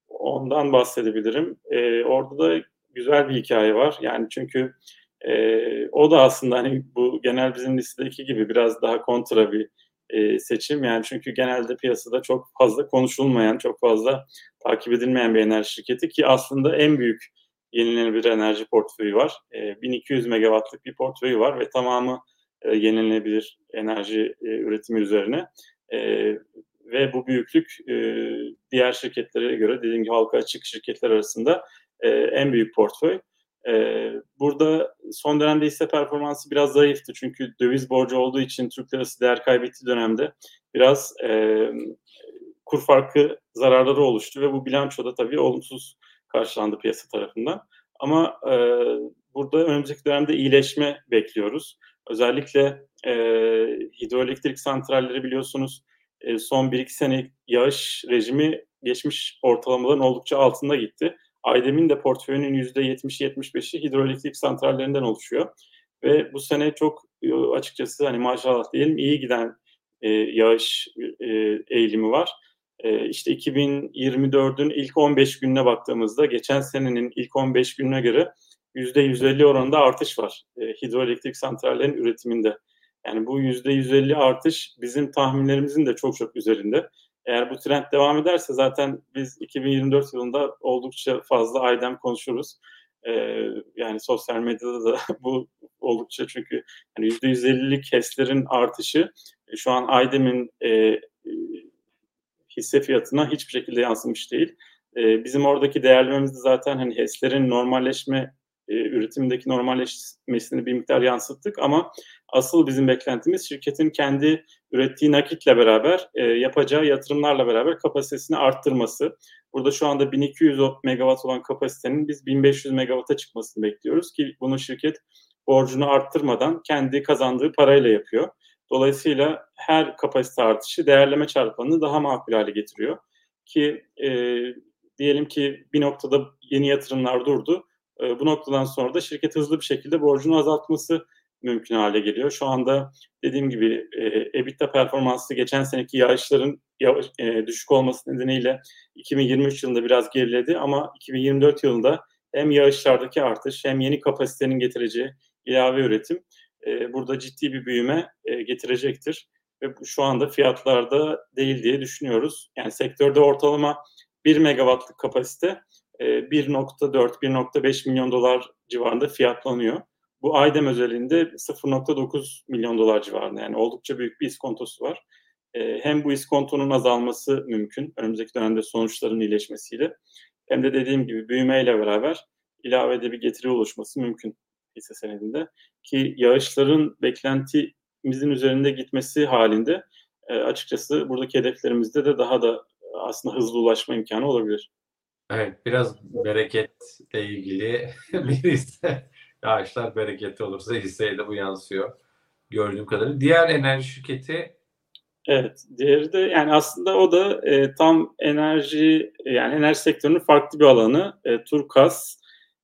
ondan bahsedebilirim. Ee, orada da güzel bir hikaye var. Yani çünkü e, o da aslında hani bu genel bizim listedeki gibi biraz daha kontra bir e, seçim. Yani çünkü genelde piyasada çok fazla konuşulmayan, çok fazla takip edilmeyen bir enerji şirketi ki aslında en büyük yenilenebilir enerji portföyü var. E, 1200 megawattlık bir portföyü var ve tamamı e, yenilenebilir enerji e, üretimi üzerine. E, ve bu büyüklük e, diğer şirketlere göre dediğim gibi halka açık şirketler arasında e, en büyük portföy. E, burada son dönemde hisse performansı biraz zayıftı çünkü döviz borcu olduğu için Türk lirası değer kaybettiği dönemde biraz e, kur farkı zararları oluştu ve bu bilançoda tabii olumsuz karşılandı piyasa tarafından. Ama e, burada önümüzdeki dönemde iyileşme bekliyoruz. Özellikle e, hidroelektrik santralleri biliyorsunuz e, son 1-2 sene yağış rejimi geçmiş ortalamaların oldukça altında gitti. Aydem'in de portföyünün %70-75'i hidroelektrik santrallerinden oluşuyor. Ve bu sene çok e, açıkçası hani maşallah diyelim iyi giden e, yağış e, eğilimi var. E, işte 2024'ün ilk 15 gününe baktığımızda geçen senenin ilk 15 gününe göre %150 oranında artış var e, hidroelektrik santrallerin üretiminde. Yani bu %150 artış bizim tahminlerimizin de çok çok üzerinde. Eğer bu trend devam ederse zaten biz 2024 yılında oldukça fazla Aydem konuşuruz. Ee, yani sosyal medyada da bu oldukça çünkü hani %150'lik HES'lerin artışı e, şu an Aydem'in e, e, hisse fiyatına hiçbir şekilde yansımış değil. E, bizim oradaki değerlememizde zaten hani HES'lerin normalleşme e, üretimdeki normalleşmesini bir miktar yansıttık ama asıl bizim beklentimiz şirketin kendi ürettiği nakitle beraber e, yapacağı yatırımlarla beraber kapasitesini arttırması. Burada şu anda 1200 megawatt olan kapasitenin biz 1500 megawatt'a çıkmasını bekliyoruz ki bunu şirket borcunu arttırmadan kendi kazandığı parayla yapıyor. Dolayısıyla her kapasite artışı değerleme çarpanını daha makul hale getiriyor. Ki e, diyelim ki bir noktada yeni yatırımlar durdu. E, bu noktadan sonra da şirket hızlı bir şekilde borcunu azaltması mümkün hale geliyor. Şu anda dediğim gibi e, EBITDA performansı geçen seneki yağışların yavaş, e, düşük olması nedeniyle 2023 yılında biraz geriledi ama 2024 yılında hem yağışlardaki artış hem yeni kapasitenin getireceği ilave üretim e, burada ciddi bir büyüme e, getirecektir. Ve şu anda fiyatlarda değil diye düşünüyoruz. Yani sektörde ortalama 1 megawattlık kapasite 1.4-1.5 milyon dolar civarında fiyatlanıyor. Bu Aydem özelinde 0.9 milyon dolar civarında yani oldukça büyük bir iskontosu var. Hem bu iskontonun azalması mümkün önümüzdeki dönemde sonuçların iyileşmesiyle hem de dediğim gibi büyümeyle beraber ilavede bir getiri oluşması mümkün hisse senedinde. Ki yağışların beklentimizin üzerinde gitmesi halinde açıkçası buradaki hedeflerimizde de daha da aslında hızlı ulaşma imkanı olabilir. Evet, biraz bereketle ilgili bir Yağışlar bereketli olursa hisseye de bu yansıyor gördüğüm kadarıyla. Diğer enerji şirketi Evet, diğeri de yani aslında o da e, tam enerji yani enerji sektörünün farklı bir alanı. E, Turkas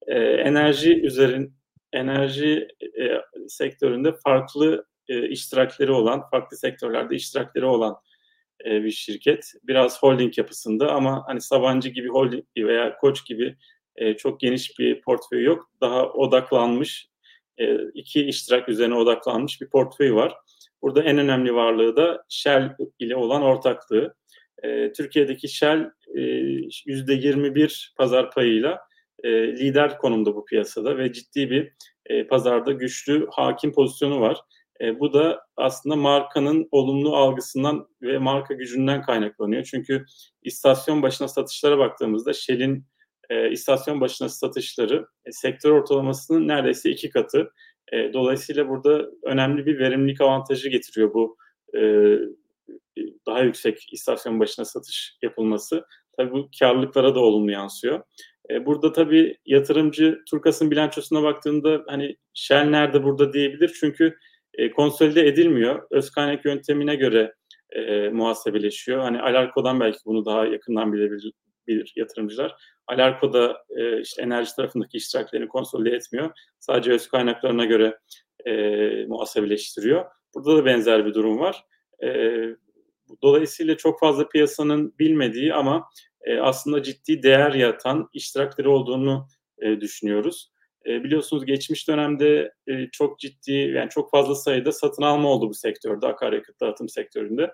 e, enerji üzerin enerji e, sektöründe farklı e, iştirakleri olan, farklı sektörlerde iştirakleri olan e, bir şirket. Biraz holding yapısında ama hani Sabancı gibi holding veya Koç gibi e, çok geniş bir portföyü yok. Daha odaklanmış, e, iki iştirak üzerine odaklanmış bir portföy var. Burada en önemli varlığı da Shell ile olan ortaklığı. E, Türkiye'deki Shell e, %21 pazar payıyla e, lider konumda bu piyasada ve ciddi bir e, pazarda güçlü hakim pozisyonu var. E, bu da aslında markanın olumlu algısından ve marka gücünden kaynaklanıyor. Çünkü istasyon başına satışlara baktığımızda Shell'in e, istasyon başına satışları e, sektör ortalamasının neredeyse iki katı. E, dolayısıyla burada önemli bir verimlilik avantajı getiriyor bu e, daha yüksek istasyon başına satış yapılması. Tabii bu karlılıklara da olumlu yansıyor. E, burada tabii yatırımcı Turkas'ın bilançosuna baktığında hani Shell nerede burada diyebilir. Çünkü e, konsolide edilmiyor. Öz kaynak yöntemine göre e, muhasebeleşiyor. Hani Alarko'dan belki bunu daha yakından bilebilir bilir yatırımcılar. Alarko da e, işte enerji tarafındaki iştiraklerini konsolide etmiyor. Sadece öz kaynaklarına göre e, muhasebeleştiriyor. Burada da benzer bir durum var. E, dolayısıyla çok fazla piyasanın bilmediği ama e, aslında ciddi değer yatan iştirakleri olduğunu e, düşünüyoruz. E, biliyorsunuz geçmiş dönemde e, çok ciddi yani çok fazla sayıda satın alma oldu bu sektörde akaryakıt dağıtım sektöründe.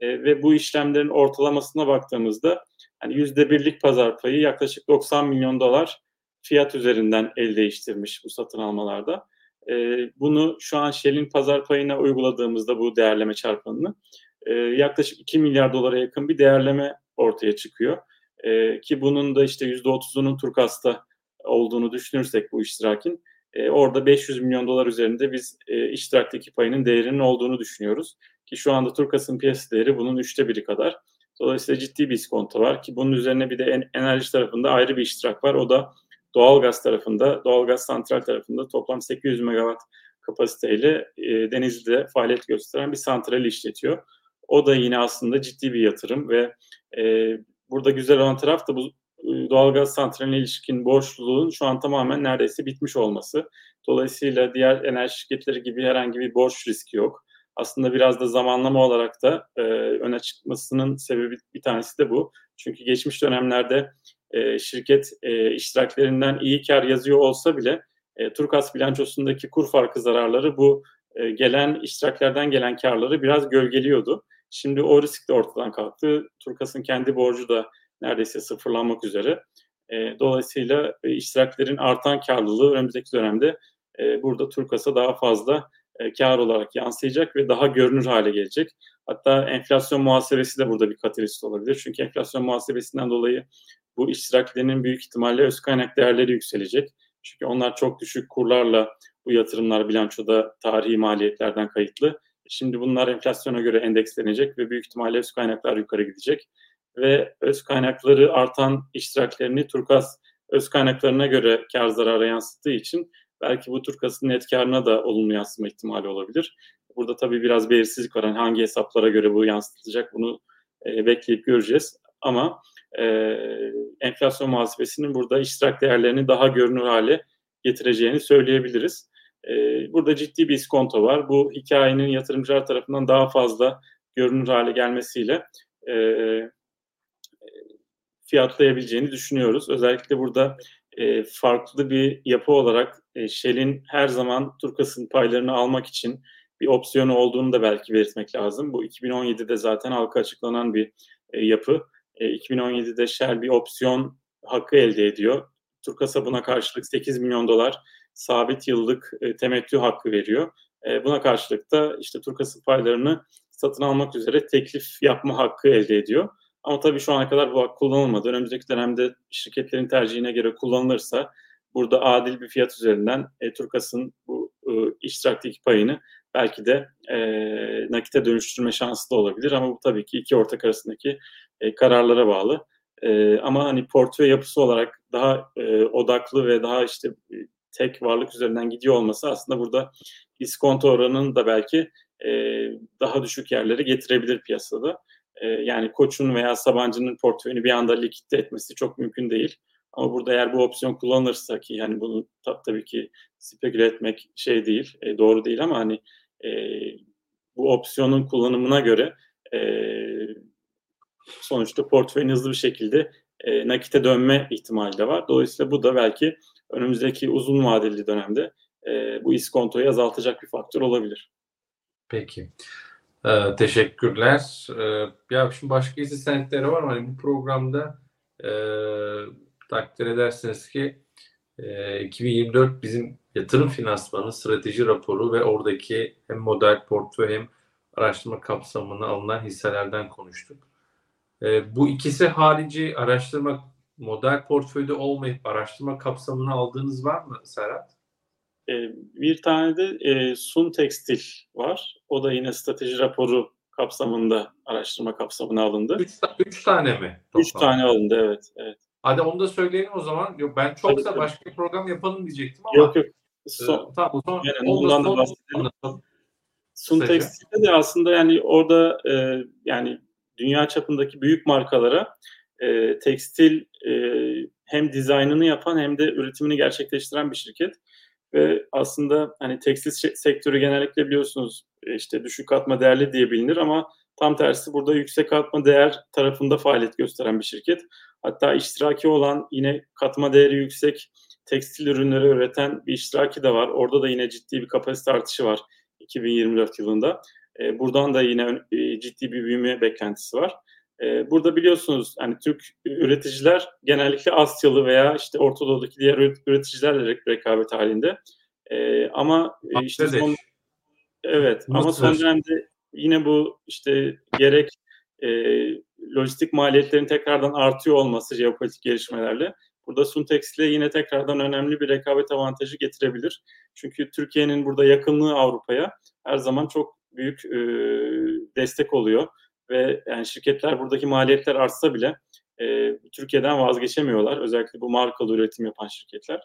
E, ve bu işlemlerin ortalamasına baktığımızda yüzde birlik pazar payı yaklaşık 90 milyon dolar fiyat üzerinden el değiştirmiş bu satın almalarda. E, bunu şu an Shell'in pazar payına uyguladığımızda bu değerleme çarpanını e, yaklaşık 2 milyar dolara yakın bir değerleme ortaya çıkıyor. E, ki bunun da işte %30'unun Turkas'ta olduğunu düşünürsek bu iştirakin e, orada 500 milyon dolar üzerinde biz e, iştiraktaki payının değerinin olduğunu düşünüyoruz. Ki şu anda Turkas'ın piyasa değeri bunun üçte biri kadar. Dolayısıyla ciddi bir iskonto var ki bunun üzerine bir de enerji tarafında ayrı bir iştirak var. O da doğalgaz tarafında, doğalgaz santral tarafında toplam 800 megawatt kapasiteyle e, Denizli'de faaliyet gösteren bir santral işletiyor. O da yine aslında ciddi bir yatırım ve e, burada güzel olan taraf da bu e, doğalgaz santraline ilişkin borçluluğun şu an tamamen neredeyse bitmiş olması. Dolayısıyla diğer enerji şirketleri gibi herhangi bir borç riski yok. Aslında biraz da zamanlama olarak da e, öne çıkmasının sebebi bir tanesi de bu. Çünkü geçmiş dönemlerde e, şirket e, iştiraklerinden iyi kar yazıyor olsa bile e, Turkas bilançosundaki kur farkı zararları bu e, gelen iştiraklerden gelen karları biraz gölgeliyordu. Şimdi o risk de ortadan kalktı. Turkas'ın kendi borcu da neredeyse sıfırlanmak üzere. E, dolayısıyla e, iştiraklerin artan karlılığı önümüzdeki dönemde e, burada Turkas'a daha fazla e, kar olarak yansıyacak ve daha görünür hale gelecek. Hatta enflasyon muhasebesi de burada bir katalist olabilir. Çünkü enflasyon muhasebesinden dolayı bu iştiraklerinin büyük ihtimalle öz kaynak değerleri yükselecek. Çünkü onlar çok düşük kurlarla bu yatırımlar bilançoda tarihi maliyetlerden kayıtlı. Şimdi bunlar enflasyona göre endekslenecek ve büyük ihtimalle öz kaynaklar yukarı gidecek. Ve öz kaynakları artan iştiraklerini Turkas öz kaynaklarına göre kar zarara yansıttığı için belki bu Turkas'ın net karına da olumlu yansıma ihtimali olabilir. Burada tabii biraz belirsizlik var. Yani hangi hesaplara göre bu yansıtılacak bunu e, bekleyip göreceğiz. Ama e, enflasyon muhasebesinin burada iştirak değerlerini daha görünür hale getireceğini söyleyebiliriz. E, burada ciddi bir iskonto var. Bu hikayenin yatırımcılar tarafından daha fazla görünür hale gelmesiyle e, fiyatlayabileceğini düşünüyoruz. Özellikle burada e, farklı bir yapı olarak e, Shell'in her zaman Turkas'ın paylarını almak için bir opsiyonu olduğunu da belki belirtmek lazım. Bu 2017'de zaten halka açıklanan bir e, yapı. E, 2017'de Shell bir opsiyon hakkı elde ediyor. Turkas'a buna karşılık 8 milyon dolar sabit yıllık e, temettü hakkı veriyor. E, buna karşılık da işte Turkas'ın paylarını satın almak üzere teklif yapma hakkı elde ediyor. Ama tabii şu ana kadar bu hak kullanılmadı. Önümüzdeki dönemde şirketlerin tercihine göre kullanılırsa burada adil bir fiyat üzerinden e, Turkas'ın bu e, iştiraktaki payını belki de e, nakite dönüştürme şansı da olabilir. Ama bu tabii ki iki ortak arasındaki e, kararlara bağlı. E, ama hani portföy yapısı olarak daha e, odaklı ve daha işte e, tek varlık üzerinden gidiyor olması aslında burada iskonto oranının da belki e, daha düşük yerlere getirebilir piyasada. E, yani Koç'un veya Sabancı'nın portföyünü bir anda likitte etmesi çok mümkün değil. Ama burada eğer bu opsiyon kullanılırsa ki yani bunu tab- tabii ki speküle etmek şey değil, e, doğru değil ama hani e, bu opsiyonun kullanımına göre e, sonuçta portföyün hızlı bir şekilde e, nakite dönme ihtimali de var. Dolayısıyla bu da belki önümüzdeki uzun vadeli dönemde e, bu iskontoyu azaltacak bir faktör olabilir. Peki. Ee, teşekkürler. Ee, ya şimdi başka hisse senetleri var ama hani bu programda e, takdir edersiniz ki e, 2024 bizim yatırım finansmanı strateji raporu ve oradaki hem model portföy hem araştırma kapsamına alınan hisselerden konuştuk. E, bu ikisi harici araştırma model portföyde olmayıp araştırma kapsamına aldığınız var mı Serhat? E, bir tane de e, Sun Tekstil var. O da yine strateji raporu kapsamında araştırma kapsamına alındı. Üç, üç tane mi? Üç tane alındı evet. evet. Hadi onu da söyleyelim o zaman. Yok ben çoksa Tabii, başka bir program yapalım diyecektim ama. Yok yok. e, Son, tamam o zaman Yani ondan da bahsedelim. Sun. Tekstil'de de aslında yani orada e, yani dünya çapındaki büyük markalara e, tekstil e, hem dizaynını yapan hem de üretimini gerçekleştiren bir şirket ve aslında hani tekstil sektörü genellikle biliyorsunuz e, işte düşük katma değerli diye bilinir ama tam tersi burada yüksek katma değer tarafında faaliyet gösteren bir şirket. Hatta iştiraki olan yine katma değeri yüksek tekstil ürünleri üreten bir iştiraki de var. Orada da yine ciddi bir kapasite artışı var 2024 yılında. E, buradan da yine e, ciddi bir büyüme beklentisi var. E, burada biliyorsunuz hani Türk üreticiler genellikle Asyalı veya işte Orta Doğu'daki diğer üret- üreticilerle re- rekabet halinde. E, ama e, işte son Evet ama Mısır. son dönemde yine bu işte gerek e, lojistik maliyetlerin tekrardan artıyor olması jeopolitik gelişmelerle burada Suntex'le yine tekrardan önemli bir rekabet avantajı getirebilir. Çünkü Türkiye'nin burada yakınlığı Avrupa'ya her zaman çok büyük e, destek oluyor ve yani şirketler buradaki maliyetler artsa bile e, Türkiye'den vazgeçemiyorlar. Özellikle bu markalı üretim yapan şirketler.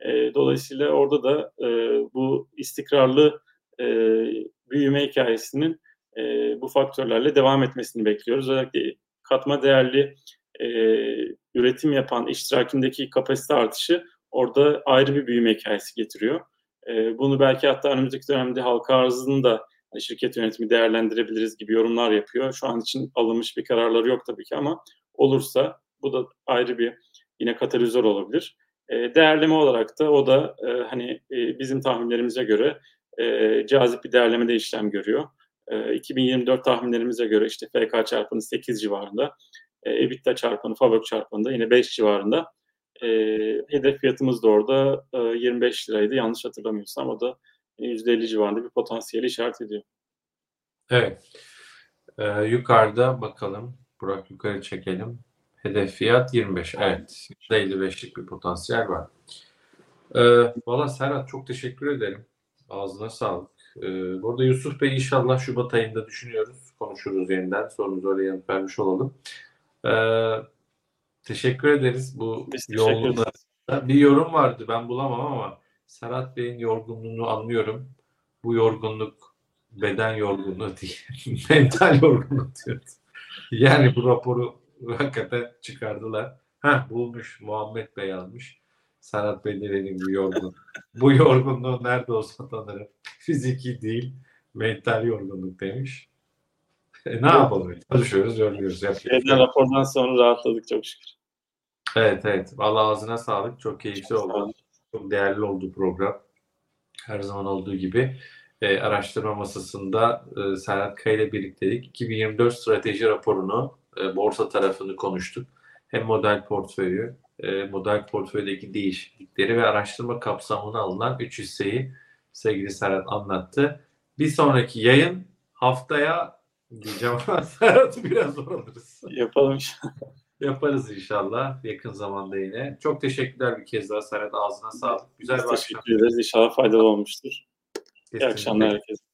E, dolayısıyla orada da e, bu istikrarlı e, büyüme hikayesinin e, bu faktörlerle devam etmesini bekliyoruz. Özellikle katma değerli e, üretim yapan iştirakindeki kapasite artışı orada ayrı bir büyüme hikayesi getiriyor. E, bunu belki hatta önümüzdeki dönemde halka arzını da şirket yönetimi değerlendirebiliriz gibi yorumlar yapıyor. Şu an için alınmış bir kararları yok tabii ki ama olursa bu da ayrı bir yine katalizör olabilir. E, değerleme olarak da o da e, hani e, bizim tahminlerimize göre e, cazip bir değerlemede işlem görüyor. E, 2024 tahminlerimize göre işte FK çarpanı 8 civarında, e, EBITDA çarpanı, FAVÖK çarpanı da yine 5 civarında. E, hedef fiyatımız da orada e, 25 liraydı yanlış hatırlamıyorsam o da %50 civarında bir potansiyeli işaret ediyor. Evet. Ee, yukarıda bakalım. Burak yukarı çekelim. Hedef fiyat 25. Evet. %55'lik bir potansiyel var. Ee, Valla Serhat çok teşekkür ederim. Ağzına sağlık. Ee, bu arada Yusuf Bey inşallah Şubat ayında düşünüyoruz. Konuşuruz yeniden. Sorunuza öyle yanıt vermiş olalım. Ee, teşekkür ederiz bu Biz ederiz. Bir yorum vardı ben bulamam ama Serhat Bey'in yorgunluğunu anlıyorum. Bu yorgunluk beden yorgunluğu değil, mental yorgunluk diyordu. Yani bu raporu hakikaten çıkardılar. Ha bulmuş Muhammed Bey almış. Serhat Bey de dediğim gibi yorgun. Bu yorgunluğu nerede olsa tanırım. Fiziki değil, mental yorgunluk demiş. E, ne yapalım? Çalışıyoruz, yoruluyoruz. Şey Şeyden rapordan sonra rahatladık çok şükür. Evet evet. Vallahi ağzına sağlık. Çok keyifli oldu. Çok değerli oldu program. Her zaman olduğu gibi e, araştırma masasında e, Serhat Kaya ile birlikteydik. 2024 strateji raporunu, e, borsa tarafını konuştuk. Hem model portföyü, e, model portföydeki değişiklikleri ve araştırma kapsamına alınan 3 hisseyi sevgili Serhat anlattı. Bir sonraki yayın haftaya diyeceğim ama Serhat'ı biraz zor alırız. Yapalım. Yaparız inşallah yakın zamanda yine. Çok teşekkürler bir kez daha Serhat. Ağzına sağlık. Güzel bir akşam. teşekkür ederiz. İnşallah faydalı olmuştur. İyi Kesinlikle. akşamlar herkese.